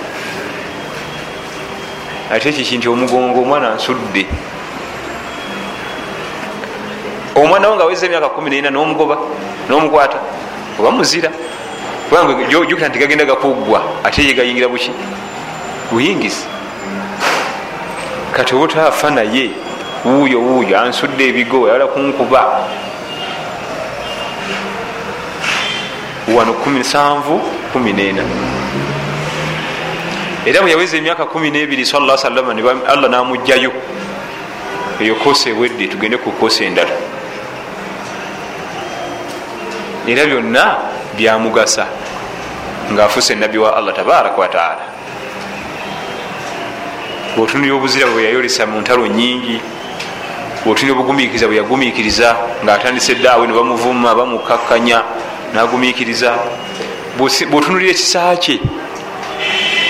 ate kiki nti omugongo omwana nsudde omwana wo nga aweza emyaka kumi nena nomugoba nomukwata oba muzira. Kubanga jukira nti gagenda gakuggwa ate ye gayingira buki? Buyingizi kati oba otaafa naye wuuyo wuuyo ansudde ebigo ayala kunkuba. Wano 7 era bwe yaweza emyaka 12 sala salama allah namugjayo eyo kosa ewedde tugende ku kosa endala. Era byonna byamugasa ngaafuse nabbi wa allah tabaraka wataala bwotunira obuzira bwe yayolesa mu ntalo nyingi bwotunira obugumikiriza bwe yagumikiriza ngaatandise eddaawe ne bamuvuma bamukakkanya nagumikiriza bwotunulira ekisa kye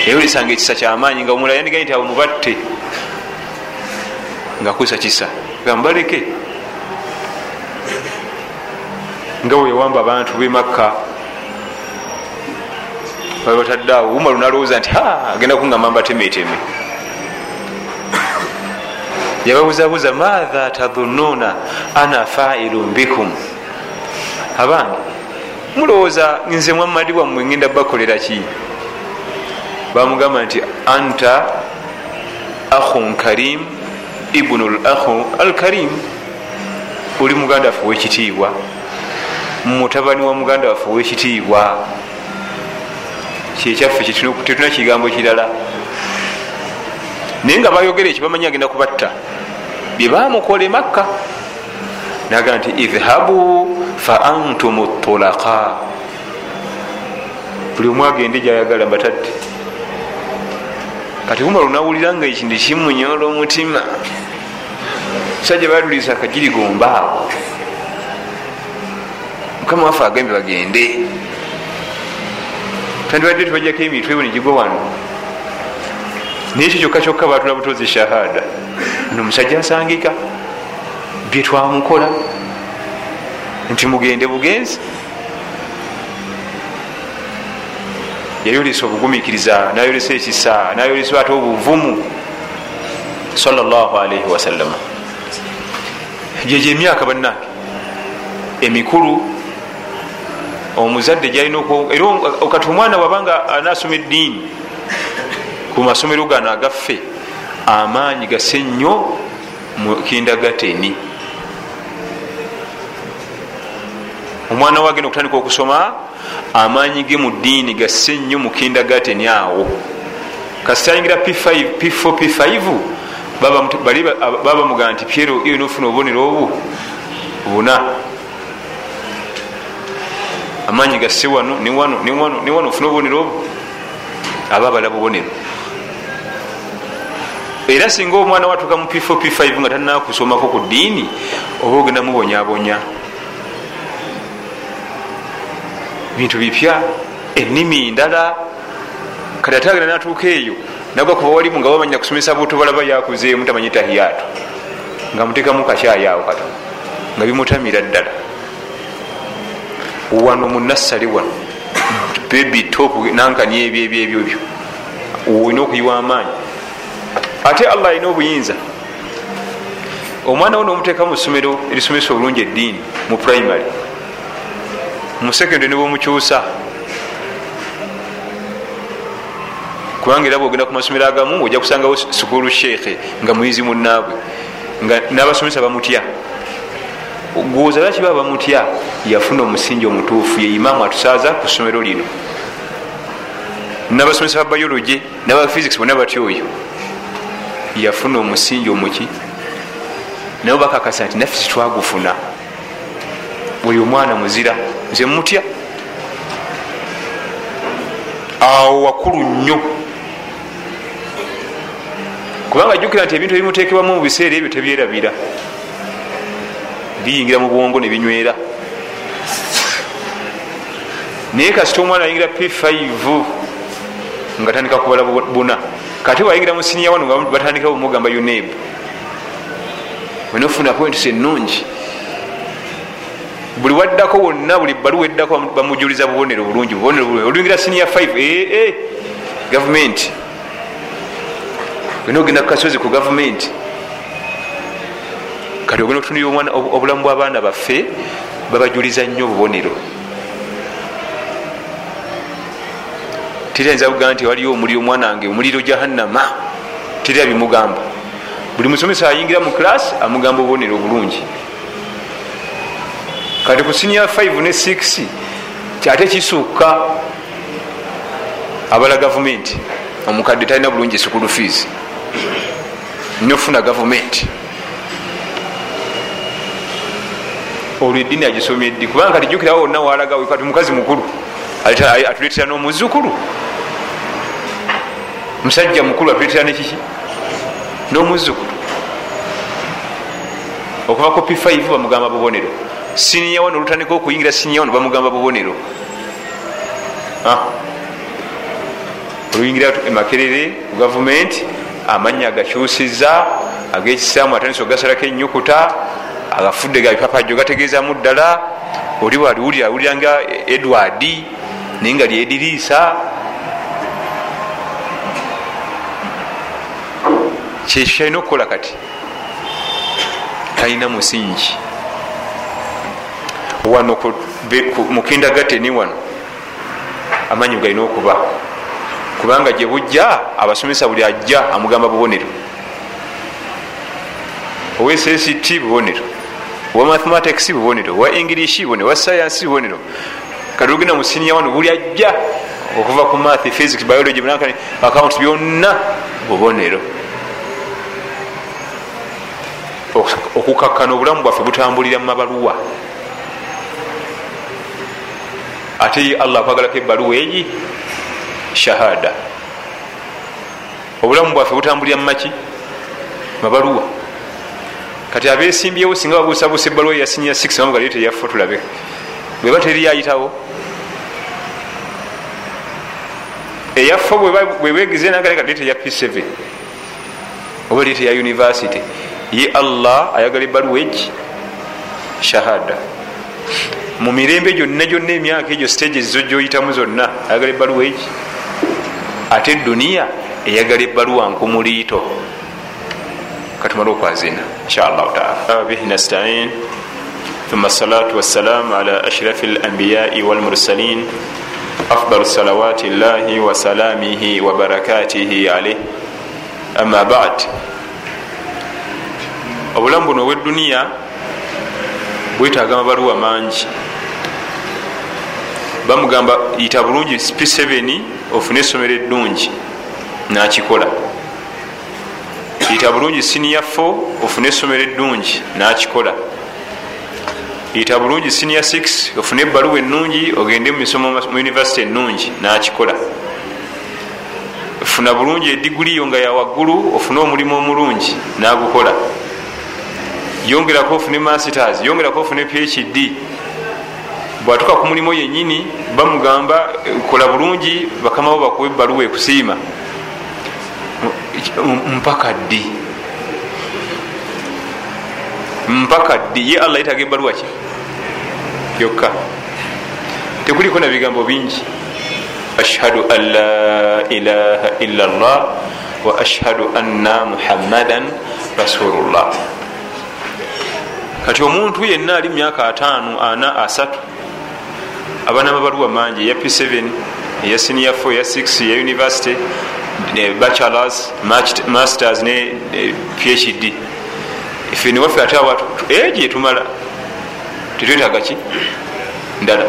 yayolesanga ekisa kyamaanyi nga omulala yandigaye nti abo mubatte ngaakozesa kisa. Gamubaleke nga bwe yawamba abantu bemakka babataddeawo umaru nalowooza nti agenda kuŋama mbatemeteme yababuzabuza maatha tadhununa ana failun bikum? Abange mulowooza nze muhammadi wammwe ngenda bakolera ki bamugamba nti anta ahun karim ibnu lahu alkarim. Oli muganda waffe owekitiibwa mutabani wa muganda waffe owekitiibwa kyekyaffe tetuna kigambo kirala naye nga bayogera ekyo bamanyi agenda kubatta. Byebamukole makka. Naga nti idhabu fa antum tulaka buli omu agende gyayagala mbatadde kati umaru nawulira nga ekintu kimunyola omutima sajja balulisa akagirigombaawo mukama waffe agambye bagende. Tandibadde tubajjako emitwe bo negigwa wano. Naye ekyo kyokka kyokka batula butozi shahada. Nomusajja asangika. Byetwamukola nti mugende bugenzi yayolesa obugumikiriza nayolesa ekisa nayolesa ate obuvumu salaalii wasallama gyegyo emyaka bannange emikulu omuzadde gyalina era kati omwana wabanga anasoma eddiini ku masomero gano agaffe amaanyi gase nnyo mu kindagateni omwana we agenda okutandika okusoma amaanyi ge mu ddiini gasse nnyo mu kindagateni awo. Kasita ayingira p4 p5 baba bamugamba nti pyero iyo nofuna obubonero obu? Buna. Amaanyi gasse wano niwano niwano niwano ofuna obubonero obu? Aba abala bubonero. Era singa omwana watuuka mu p4 p5 nga talinakusomako ku ddiini oba ogenda mubonyabonya bintu bipya ennimi ndala kati ate agenda natuuka eyo nagwa kuba walimu nga bamanya kusomesa buto balaba yakuzeemu tamanyi tahiyaato nga mutekamu kakyayaawo kata nga bimutamira ddala. Wano mu nassale wano bebi top nankani ebyo ebyo ebyo. Byo olina okuyiwa amaanyi. Ate allah alina obuyinza. Omwana wo nomuteeka mu ssomero erisomesa obulungi eddiini mu primary mu secondary nebwomukyusa kubanga era bwogenda ku masomero agamu ojja kusangawo sukulu sheekhe nga muyizi munaabwe nga n'abasomesa bamutya. Gwoza lwaki baba bamutya? Yafuna omusingi omutuufu ye imaamu atusaaza ku ssomero lino. Nabasomesa ba biology naba physics bonna batya oyo? Yafuna omusingi omuki? Nabo bakakasa nti naffe titwagufuna buli omwana muzira nze mutya? Awo wakulu nnyo. Kubanga jjukira nti ebintu ebimutekebwamu mu biseera ebyo tebyerabira. Biyingira mu bwongo ne binywera. Naye kasita omwana ayingira p5 nga tandika kubala buna. Kati wayingira mu siniya wano nga batandika bumugamba unab wenofuna points enungi buli waddako wonna buli baluwa eddako bamujuliza bubonero bulungi. Bubonero bulungi oluyingira siniya 5 ee gavumenti wena ogenda kukasozi ku gavumenti kati ogenda okutunira obulamu bw'abaana baffe babajuliza nnyo obubonero teriyinza kugamba nti waliyo omuliro omwana wange omuliro jahannama. Teriya bimugamba. Buli musomesa ayingira mu class amugamba obubonero obulungi kati ku siniya 5 ne 6 kyate kisukka abala gavumenti omukadde talina bulungi sukulu fees. Nofuna gavumenti olwo eddiini agisomye ddi? Kubanga kati jukirawo wonna walagawo kati mukazi mukulu atuletera n'omuzukulu. Musajja mukulu atuletera nekiki n'omuzukulu. Okuva ku p5 bamugamba bubonero siniya wano olutandika okuyingira siniya wano bamugamba bubonero. Oluyingira emakerere ku gavumenti amanya agakyusiza agekisaamu atandisa ogasalako enyukuta agafudde ga bipapajo gategeezamu ddala. Oli waliwulira awulira nga edward naye nga lyediriisa kyekyo kyalina okukola kati talina musingi wano mukindagatteni wano. Amanyi galina okuba. Kubanga gye bujja abasomesa buli ajja amugamba bubonero. Owa sst bubonero owa mathematics bubonero owa english bubonero owa science bubonero. Kati ogenda musinia wano buli ajja okuva ku math physics biology account byonna bubonero. Okukakkana obulamu bwaffe butambulira mu mabaluwa ate allah akwagalako ebaluwa egi shahada. Obulamu bwaffe butambulira mumaki mabaluwa. Kati abesimbyewo singa babuusabuusa ebaluwa yasinya 6 amugalio teyaffe tulabe. Bweba teri yayitawo. Eyaffe bwebegize nagaleka lete ya p7 oba lete ya university. Ye allah ayagala ebaluwa egi shahada mu mirembe gyonna gyonna emyaka egyo stages zo gyoyitamu zonna ayagala ebaluwa egi ate duniya eyagala ebaluwa nkumuliito katumale okwazina inshallah taala bihi nastain ثم الصلاة والسلام على أشرف الأنبياء والمرسلين أفضل صلوات الله وسلامه وبركاته عليه أما بعد obulamu buno obweduniya bwetaaga amabaluwa mangi Bamugamba yita bulungi p7 ofune essomero eddungi. Nakikola. Yita bulungi siniya 4 ofune essomero eddungi. Nakikola. Yita bulungi siniya 6 ofune ebbaluwa ennungi ogende mumisomo mu univesity ennungi. Nakikola. Funa bulungi ediguriyo nga yawaggulu ofune omulimu omulungi. Nagukola. Yongerako ofune masters yongerako ofune phd bwatuka ku mulimu yenyini bamugamba kola bulungi bakamawo bakuwa ebbaluwa ekusiima. Mpaka ddi? Mpaka ddi? Ye allah yetaga ebbaluwa ki? Yokka. Tekuliko na bigambo bingi. Ashhadu an la ilaha illa llah wa ashhadu anna muhammadan rasulullah. Kati omuntu yenna ali myaka ataano ana asatu aba namabaluwa mangi eya p7 eya senior 4 eya 6 eya university bachelors masters ne phd ife niwaffe ate awatu egi etumala tetwetaga ki ndala.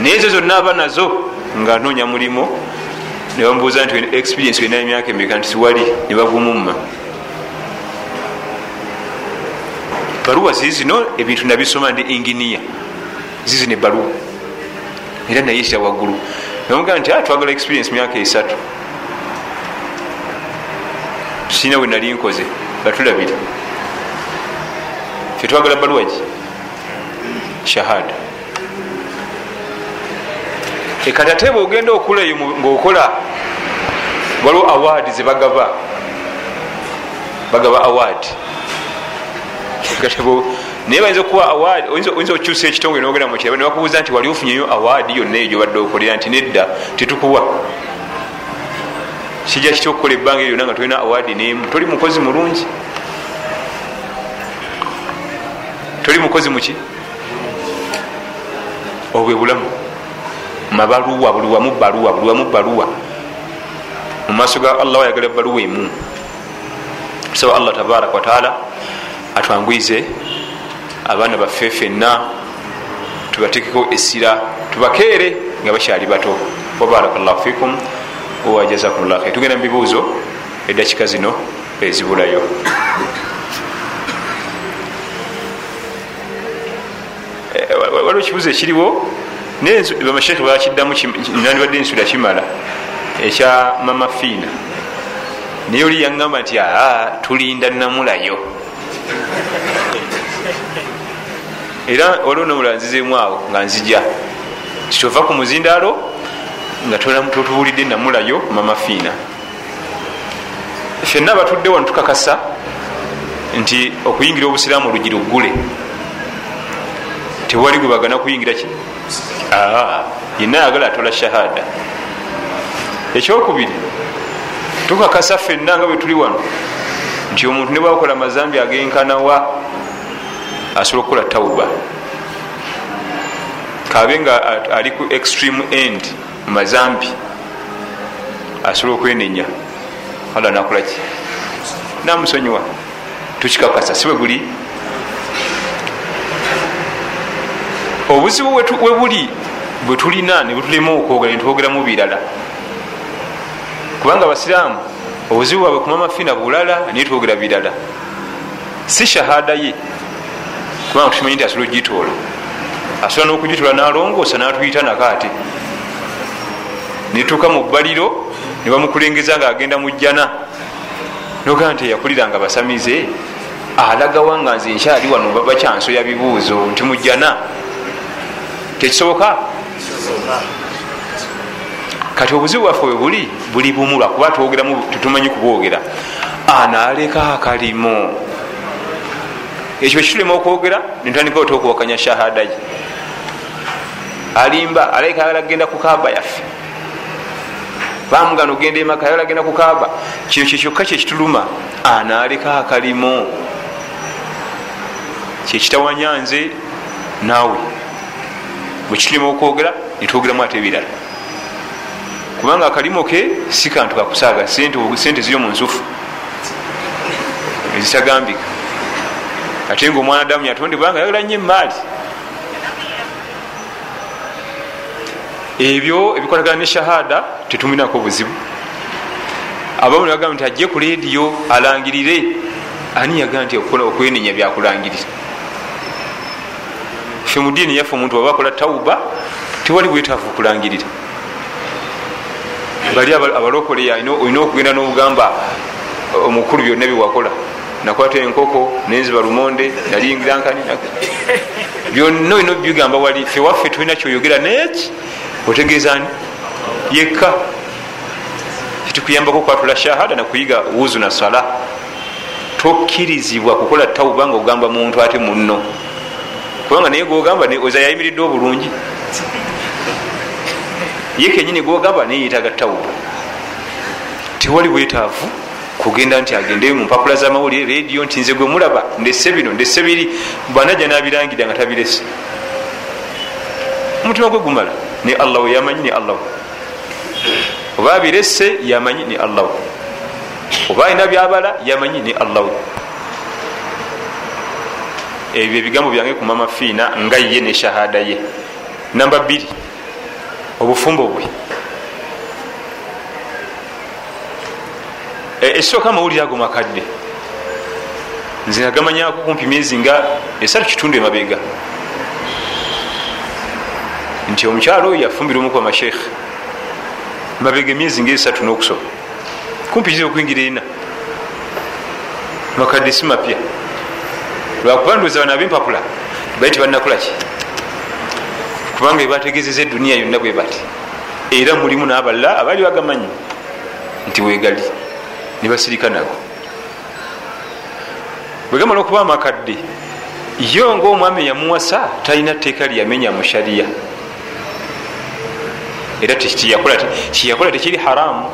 Naye ezo zonna aba nazo nga noonya mulimu nebamubuuza nti experience wena emyaka emeka? Nti siwali nebagumumma baluwa zii zino ebintu nabisoma ndi inginiya zizino ebaluwa era nayisira waggulu. Namugaa nti twagala experience myaka esatu. Sina wenali nkoze batulabira fetwagala baluwa ki? Shahada. Ekati ate bwogenda okulayo ngaokola waliwo award zebagaba bagaba. Award naye bayinza okuwa award oyinza okukyusa ekitongole nogenda mukiraba nebakubuuza nti wali ofunyeyo award yonna eyo gyobadde okolera? Nti nedda tetukuwa. Kijja kitya okukola ebbanga eryona nga tolina award nemu? Toli mukozi mulungi. Toli mukozi muki obwe bulamu. Mabaluwa buli wamu baluwa buli wamu baluwa. Mu maaso ga allah ayagala ebaluwa emu. Tusaba allah tabaraka wataala atwangwize abaana baffe ffenna tubatekeko essira tubakeere nga bakyali bato. Wabarakallahu fikum wajazakum llah khair tugenda mu bibuuzo eddakika zino ezibulayo. Waliwo ekibuuzo ekiriwo? Bamashekhe bakiddamu nandibadde nsula kimala ekya mama fiina. Naye oli yaŋŋamba nti aa tulinda namulayo era waliwo nomula nzizemu awo nga nzija. Kitova ku muzindaalo nga totuwulidde namulayo mama fiina. Fenna batudde wano tukakasa nti okuyingira obusiraamu olugi luggule. Tewali gwe bagana kuyingira ki? Yenna ayagala atola shahada. Ekyokubiri tukakasa fenna nga bwe tuli wano nti omuntu ne bwakola mazambi agenkanawa asobola okukola tauba kabe nga ali ku extreme end mazambi asobola okwenenya. Allah nakolaki namusonyiwa. Tukikakasa si bwe buli. Obuzibu webuli bwe tulina nebutulema okwogera netwogeramu birala. Kubanga abasiraamu obuzibu bwabwe kumama fina bulala naye twogera birala. Si shahada ye kubanga tukimanyi nti asobola ogitoola asobola n'okugitoola nalongoosa natuyita nakaate netuuka mu bbaliro ne bamukulengeza nga agenda mu jjana. Nogaa nti eyakuliranga basamize alagawa nga nze nkyali wano bakyansoya bibuuzo nti mujjana tekisoboka? Kati obuzibu bwaffe bwe buli buli bumu lwakuba twogeramu tetumanyi kubwogera analeka akalimu ekyo kitulema okwogera netandika ota okuwakanya shahada ye alimba alaika ayala genda ku kaaba yaffe. Bamugana ogenda emaka ayala genda ku kaaba. Kino kyekyokka kyekituluma analeka akalimu. Kyekitawanya nze naawe. Bwekitulema okwogera netwogeramu ate ebirala. Kubanga akalimo ke si kantu kakusaaga sente ziri mu nsufu. Ezitagambika ate nga omwanadamu yatondebwa nga yagala nnyo emaali ebyo ebikwatagana ne shahada tetuminako buzibu. Abamu nebagamba nti ajje ku lediyo alangirire. Ani yagaa nti okwenenya byakulangirira? Fe mu diini yaffe omuntu waba akola tauba tewali bwetaavu kulangirira. Bali abalokole olina okugenda nobugamba omukulu byonna byewakola nakwata enkoko nenziba lumonde nalingirankani byonna olina bigamba wali fe waffe tulina kyoyogera neki? Otegeeza ni yekka. Kitukuyambako kwatula shahada nakuyiga wuzu na sala. Tokkirizibwa kukola tauba nga ogamba muntu ate munno. Kubanga naye gogamba oza yayimiridde obulungi. Ye kenyini gogamba neyetaga tauba tewali bwetaavu kugenda nti agende mumpapula zamawulire rediyo nti nze gwe mulaba ndese bino ndese biri banaja nabirangira nga tabirese. Omutima gwe gumala ne allah we yamanyi ne allah oba abirese yamanyi ne allah oba alina byabala yamanyi ne allah ebyo ebigambo byange ku mama fiina nga ye ne shahada ye. Namba bbiri obufumbo bwe esooka amawulire ago makadde. Nze nagamanyako kumpi myezi nga esatu kitundu emabega nti omukyalo oyo yafumbira omu ku amashekhe mabega emyezi nga esatu nokusoba kumpi kiza okwingira ena? Makadde si mapya. Lwakuba ndowooza bano abempapula bali tebanakolaki kubanga ebategezeza eduniya yonna bwe bati era mulimu nabalala abaali bagamanyi nti wegali nibasirika nago bwegamala okuba amakadde yo ngaomwami eyamuwasa talina tteeka lyamenya mu shariya era kiyakola tekiri haramu.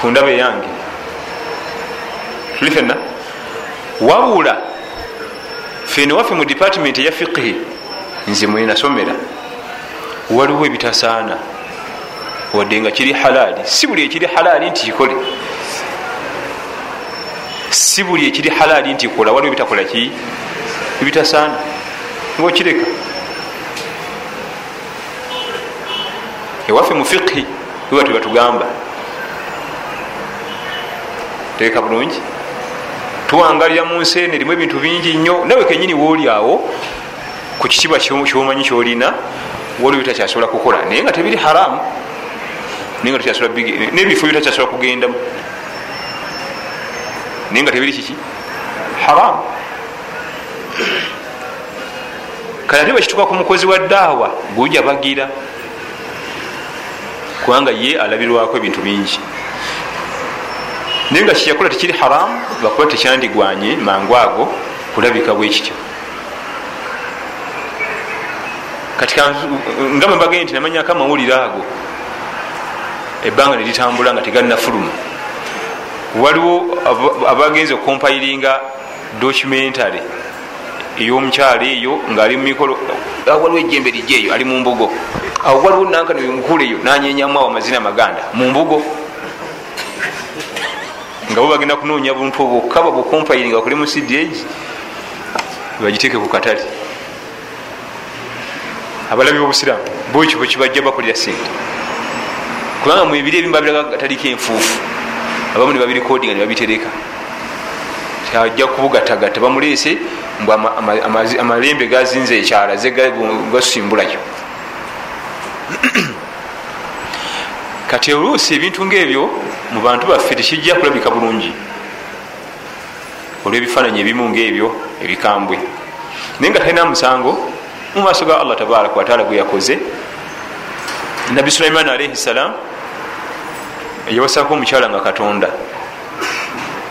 Ku ndaba eyange tuli fenna wabula fene waffe mu departiment eya fiqhi nze mwenasomera waliwo ebitasaana wadde nga kiri halaali. Si buli ekiri halaali nti kikole. Si buli ekiri halaali nti kola. Waliwo ebitakola ki? Ebitasaana. Ngaokireka ewaffe mu fiqhi iwa tebatugamba teeka bulungi. Tuwangalira mu nsi eno erimu ebintu bingi nnyo. Nawe kenyini woolyawo ku kitiibwa kyomanyi kyolina waliwo bitakyasobola kukola. Naye nga tebiri haramu nebifo bitakyasobola kugendamu naye nga tebiri kiki? Haramu kale ate bakituka ku mukozi wa daawa guja bagira kubanga ye alabirwako ebintu bingi. Naye nga kyeyakola tekiri haramu lwakuba tekyandigwanye mangu ago kulabika bwekityo kati nga mwebagaye nti namanyako amawulire ago ebbanga neritambula nga tegalinafuluma waliwo abagenzi okukompayiringa documentary ey'omukyalo eyo ngaali mumikolo waliwo ejjembe lijja eyo ali mu mbugo. Awo waliwo nankano enkulu eyo nanyenyamu awo amazina maganda mu mbugo. Nga bo bagenda kunoonya buntu obwokka babukompayiringa bakole mu cdh bagiteeke ku katale. Abalabi bobusiramu bwekyo bwekibajja bakolera sente kubanga mwebiri ebimu babiraga gataliko enfuufu. Abamu ne babirikodinga ne babitereka. Ajja kubugatagata bamuleese mbw amalembe gazinze ekyala ze gasusimbulayo kati oluusi ebintu ngaebyo mu bantu baffe tekijja kulabika bulungi. Olwebifaananyi ebimu ngaebyo ebikambwe. Naye nga talina musango mu maaso ga allah tabaraka wataala gwe yakoze nabi sulaiman alaihi salam yawasako omukyala nga katonda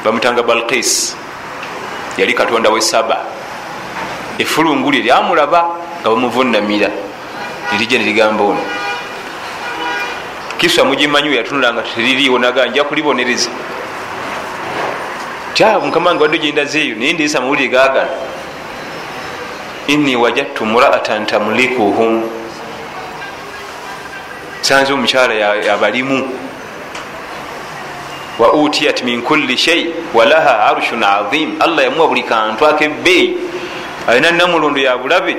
bamutanga balkis yali katonda we saba. Efulunguli lyamulaba nga bamuvunamira nerijja nerigamba ono. Kisa mugimanyi we yatunula nga teririiwo naga nja kulibonereza. Tya mukama wange wadde gyendazeeyo naye ndeesa amawulire gagana inni wajadtu muraatan tamlikuhum. Sanze omukyala yabalimu wa utiyat min kulli shei walaha arshun azim. Allah yamuwa buli kantu akebbeeyi alina namulondo yabulabe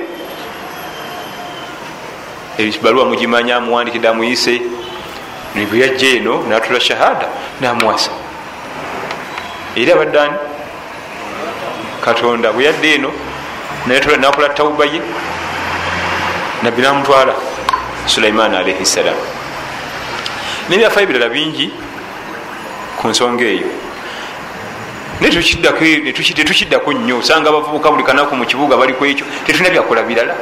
ebaluwa mugimanya amuwandikidde amuyise bwe yajja eno natula shahada namuwasa. Era abaddani katonda bwe yadde eno nakola tawuba ye nabbi namutwala sulaiman alaihi ssalam nebyafayo ebirala bingi ku nsonga eyo. Naye tetukiddako nnyo osanga abavubuka buli kanaku mu kibuga bali ku ekyo tetulina byakola birala.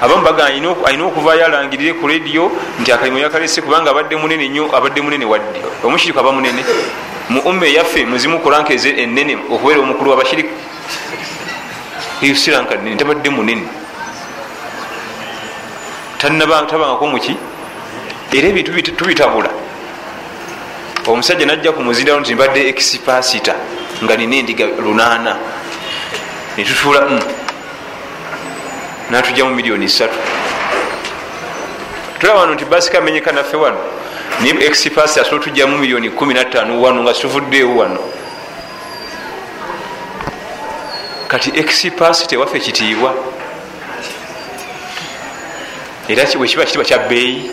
Abamu baga alina okuvayo alangirire ku rediyo nti akalimu yakalese kubanga abadde munene nnyo abadde munene wadde. Omushiriku aba munene. Mu umma eyaffe muzimu kurankeze enene okubeera omukulu wabashiriku siranka nene tabadde munene. Tabangako muki era ebintu tubitabula omusajja najja ku muzindalo nti mbadde exipasita nga nina endiga lunaana. Netutuula mm. natujja mu miliyoni satu tulaba wano nti basika amenyeka naffe wano. Naye exipasita asobola tujjamu miliyoni kumi natano wano nga situvuddeewo wano. Kati exipasita ewaffe kitiibwa era bwekiba kitiibwa kya bbeeyi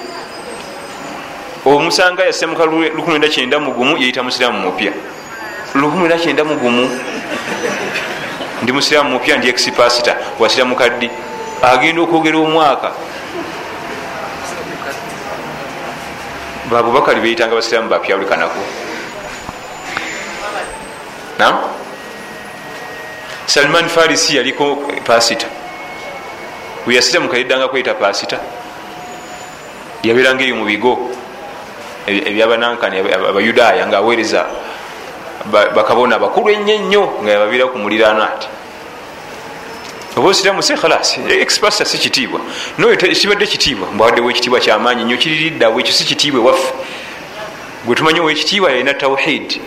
omusanga yasemuka 19 mugumu yeyita musiramu mupya. 19 mugumu ndi musiramu mupya ndi exipasita wasira mukaddi agenda okwogera omwaka. Babubakali beyitanga basiramu bapyalukanako nam salman farisi yaliko pasita. Weyasiramuka yeddanga kweyita pasita. Yaberanga eyo mu bigo ebyabanankani abayudaaya nga aweereza bakabona bakulu ennyo ennyo nga yababira ku muliraano ati. Oba osiramu se khalas expasta si kitiibwa. Noyo kibadde kitiibwa mbwaddewo ekitiibwa kyamaanyi nnyo kiriridde awo ekyo si kitiibwa ewaffe gwe tumanyi owekitiibwa yalina tawhid.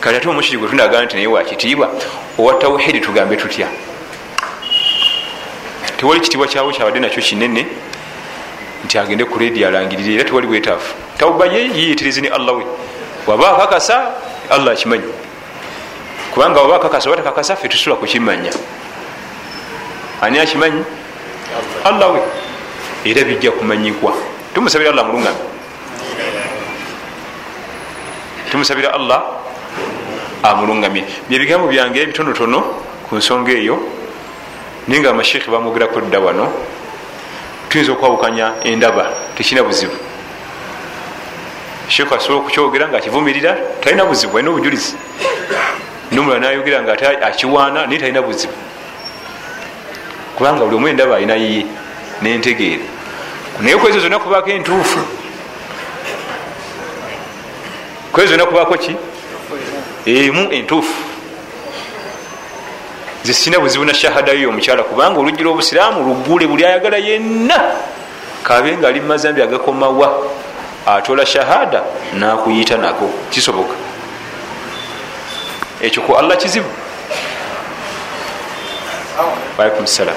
Kati ate omushiri gwe tunagana nti naye wakitiibwa owa tawhidi tugambe tutya? Tewali kitiibwa kyawe kyabadde nakyo kinene nti agende ku redi alangirire era tewali bwetaafu tawuba ye yiyetereze ne allah we waba akakasa allah akimanyi kubanga waba akakasa oba takakasa fe tusula kukimanya ani akimanyi? Allah we era bijja kumanyikwa. Tumusabira allah mulungame tumusabira allah amulungamye. Byebigambo byange ebitonotono ku nsonga eyo naye nga amasheekhe bamwogerako dda wano tuyinza okwawukanya endaba tekina buzibu sheekh asobola okukyogera nga akivumirira talina buzibu alina obujulizi. Nomulala nayogera nga ate akiwaana naye talina buzibu. Kubanga buli omu endaba alina yiye nentegeera naye kwezo zonna kubaako entuufu. Kwezo zonna kubaako ki? Emu entuufu. Zisina buzibu na shahada yo omukyala kubanga oluggi lwobusiraamu lugule buli ayagala yenna. Kabe nga ali mumazambi agakomawa atola shahada nakuyita nako kisoboka. Ekyo ku allah kizibu. Walaikum salam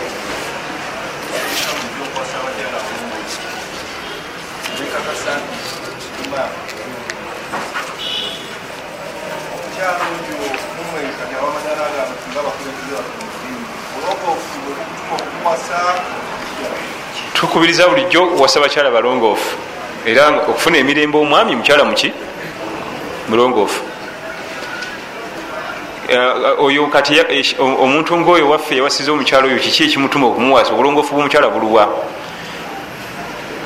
tukubiriza bulijjo wasa bakyala balongoofu era okufuna emirembe omwami mukyala muki? Mulongoofu. Oyo kati omuntu ngaoyo waffe yawasiza omukyala oyo kiki ekimutuma okumuwasa obulongoofu bwomukyala buluwa.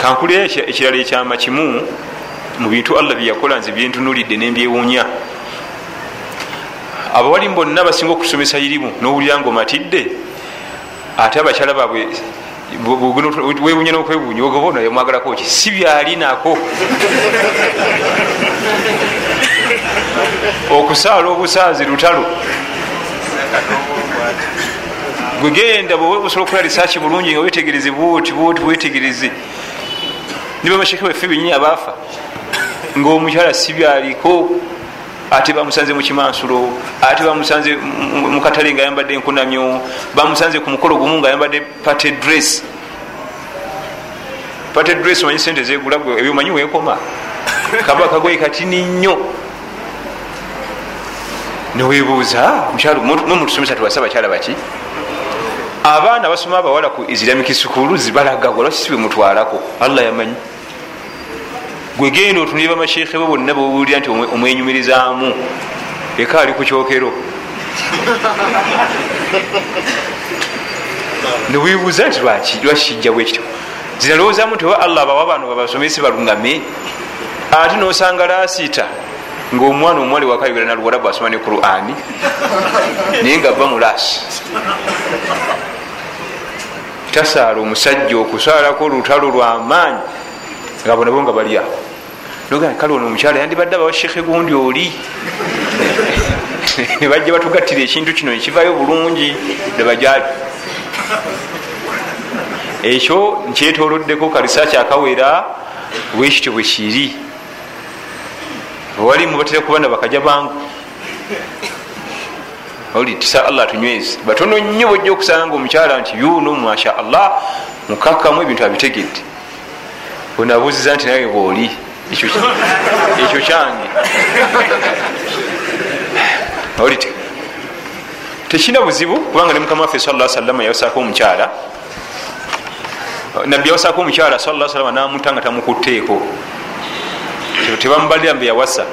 Kankulira ekirala ekyama kimu mu bintu allah byeyakola nze byentunulidde nembyewuunya abawalimu bonna basinga okusomesa irimu nowulira nga omatidde ate abakyala baabwe wewunya nokwewunya ogoba ono yamwagalako ki? Si byali nako okusaala obusaazi lutalo gwegenda bwe busobola okukola risaaki bulungi nga wetegereze bwoti bwoti bwetegereze. Niba basheke baffe benyini abaafa ngaomukyala si byaliko ate bamusanze mukimansulo ate bamusanze mukatale nga ayambadde enkunamyo bamusanze ku mukolo gumu nga ayambadde pate dress. Pate dress omanyi sente zegula ebyomanyi wekoma kaba kagoye katini nnyo. Newebuuza nomutusomesa tuwasa bakyala baki? Abaana basoma abawala ku islamic sukulu zibalaga lwakisi bemutwalako allah yamanyi gwegenda otunire bamashekhe bo bonna bwowulira nti omwenyumirizaamu. Eka ali ku kyokero. Newibuuza nti lwaki lwakijja bwekityo zinalowoozamu nti oba allah bawa bano babasomesi balungame ate nosanga lasiita ngaomwana omuwala wakayogera naluwarabu asoma ne qurani naye nga bba mulasi tasaala omusajja okusalako olutalo lwamaanyi nga bo nabo nga bali awo nogaa kale ono omukyala yandibadde abawa shekhe gundi oli. Nebajja batugattira ekintu kino nekivayo bulungi nebajali ekyo nkyetoloddeko karisaaki akawera bwekityo bwekiri walimu batera kubana bakaja bangu. Oli tisa allah tunywezi batono nnyo bojja okusanga nga omukyala nti yuno masha allah mukakkamu ebintu abitegedde onabuuziza nti nawe bwoli ekyo kyange. Oli tekina buzibu kubanga ne mukama waffe sa salama yawasaako omukyala. Nabbi yawasaako omukyala sa salama namuta nga tamukutteeko. Tebamubalira mbe yawasa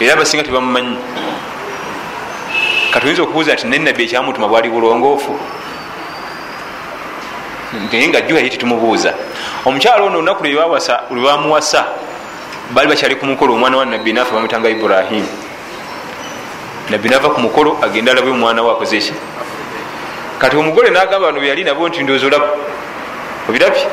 era abasinga tebamumanyi. Katuyinza okubuuza nti nenabbi ekyamutuma bwali bulongoofu naye nga jjuha tetumubuuza omukyala ono olunaku lwebamuwasa baali bakyali ku mukolo omwana wa nabbi naafe bamutanga ibrahimu nabbi nava ku mukolo agenda alabe omwana we akoze ki kati omugole nagamba bano beyali nabo nti ndoozi olaba obirabye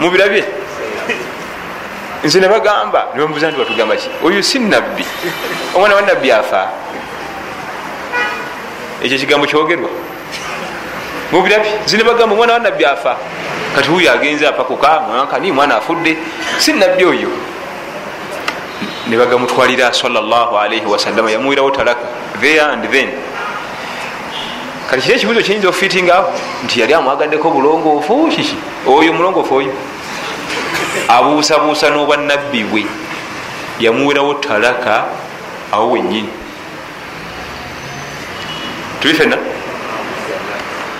mubirabye nze nebagamba nebamubuza nti batugamba ki? Oyo si nabbi omwana wa nabbi afa. Ekyo kigambo kyogerwa. Mubirabye nze nebagamba omwana wa nabbi afa. Kati huyo agenze apakuka mwankani mwana afudde. Si nabbi oyo. Nebagamutwalira salllahalaihi wasallama yamuwirawo talaka. There and then kati kiri ekibuzo kiyinza okufitingaho nti yali amwagaddeko bulongoofu kiki oyo mulongoofu oyo. Abuusabuusa n'obwanabbi bwe. Yamuwerawo talaka awo wenyini tuli fenna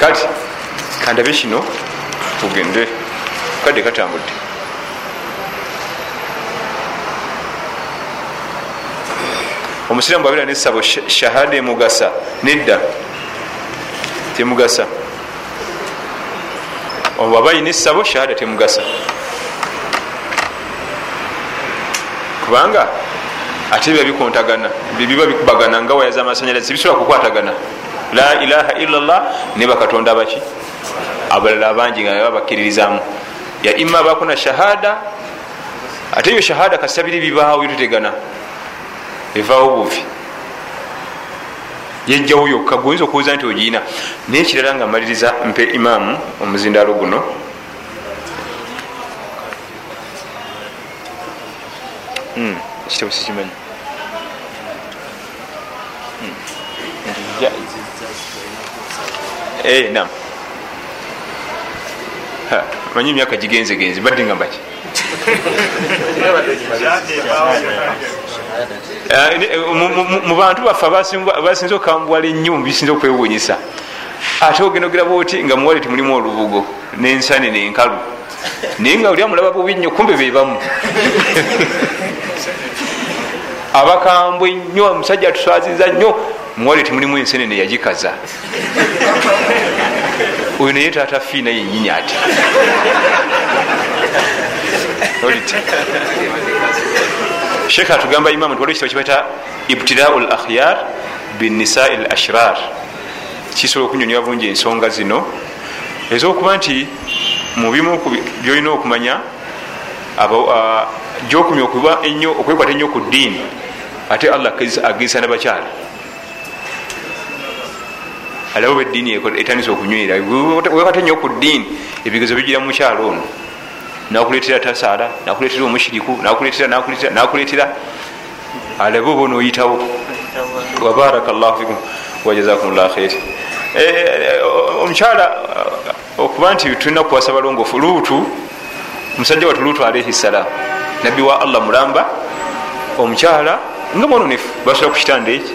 kati kandabe kino tugende. Kadde katambudde. Omusiramu bwabeera nesabo shahada emugasa nedda temugasa. Waba ayina esabo shahada temugasa. Kubanga ate biba bikontagana biba bikubagana nga waya zamasanyalaze tebisobola kukwatagana. La ilaha illallah ne bakatonda baki abalala bangi nga babakkiririzamu ya ima bakuna shahada ate eyo shahada kasabiri bibaawo bitutegana evaawo buvi yejjawo yokka goyinza okubuuza nti ogiina naye kirala nga maliriza mpe imaamu omuzindaalo guno ekitabo sikimanyi. Nam manyi emyaka gigenze genze badde nga mbaki mu bantu baffe basinze okambwala ennyo mubisinze okwewunyisa ate ogenda ogiraba oti nga muwale timulimu olubugo nensane nenkalu. Naye nga oli amulaba bubi nnyo kumbe bebamu abakambwe nnyo omusajja atuswaziza nnyo muwale timulimu ensenene yagikaza oyo naye taata fiina yenyini ati sheekh atugamba imamu nti waliwo ekitabo kibaita ibtidau l akhyar binisai l ashrar. Kisobola okunyonyola bungi ensonga zino. Ezokuba nti mubimu byolina okumanya gyokumya ennyo okwekwata ennyo ku ddiini ate allah agisa nabakyala alabo beddiini etandisa okunywera wekwata ennyo ku ddiini ebigezo bigira mukyalo ono nakuletera tasaala nakuletera omushiriku nakuletera nakuletera nakuletera. Alabe oba onoyitawo wabaraka llahu fikum wajazakum llah khair omukyala okuba nti tulina kuwasa balongofu luutu musajja watu luutu alaihi ssalam nabbi wa allah mulamba omukyala nga mwononefu basobola ku kitanda eki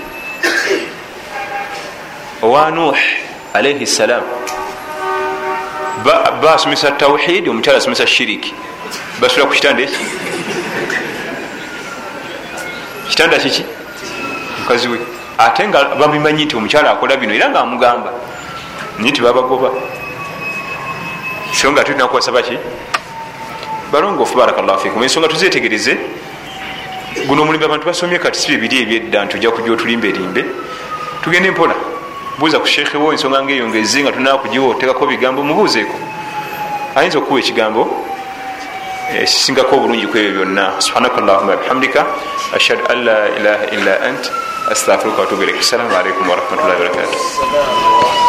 owa nuh alaihi ssalam basomesa tawhid omukyala asomesa shiriki basobola ku kitanda eki kitanda kiki mukazi we. Ate nga babimanyi nti omukyala akola bino era nga amugamba naye tibabagoba so nga tulina kuwasa baki? Balongofu barakallahu fikum. Ensonga tuzetegereze guno omulimbe abantu basomye kati si bibiri ebyedda nti ojja kujja otulimbelimbe tugende mpola buuza ku sheekhewo ensonga ngaeyongeze nga tunaa kugiwa otekako bigambo mubuuzeeko. Ayinza okukuwa ekigambo? Singako obulungi kwebyo byonna. Subhanaka llahuma bihamdika. Ashhadu an la ilaha illa ant. Astafiruka watubu ilaik assalamu alaikum warahmatullahi wabarakatuh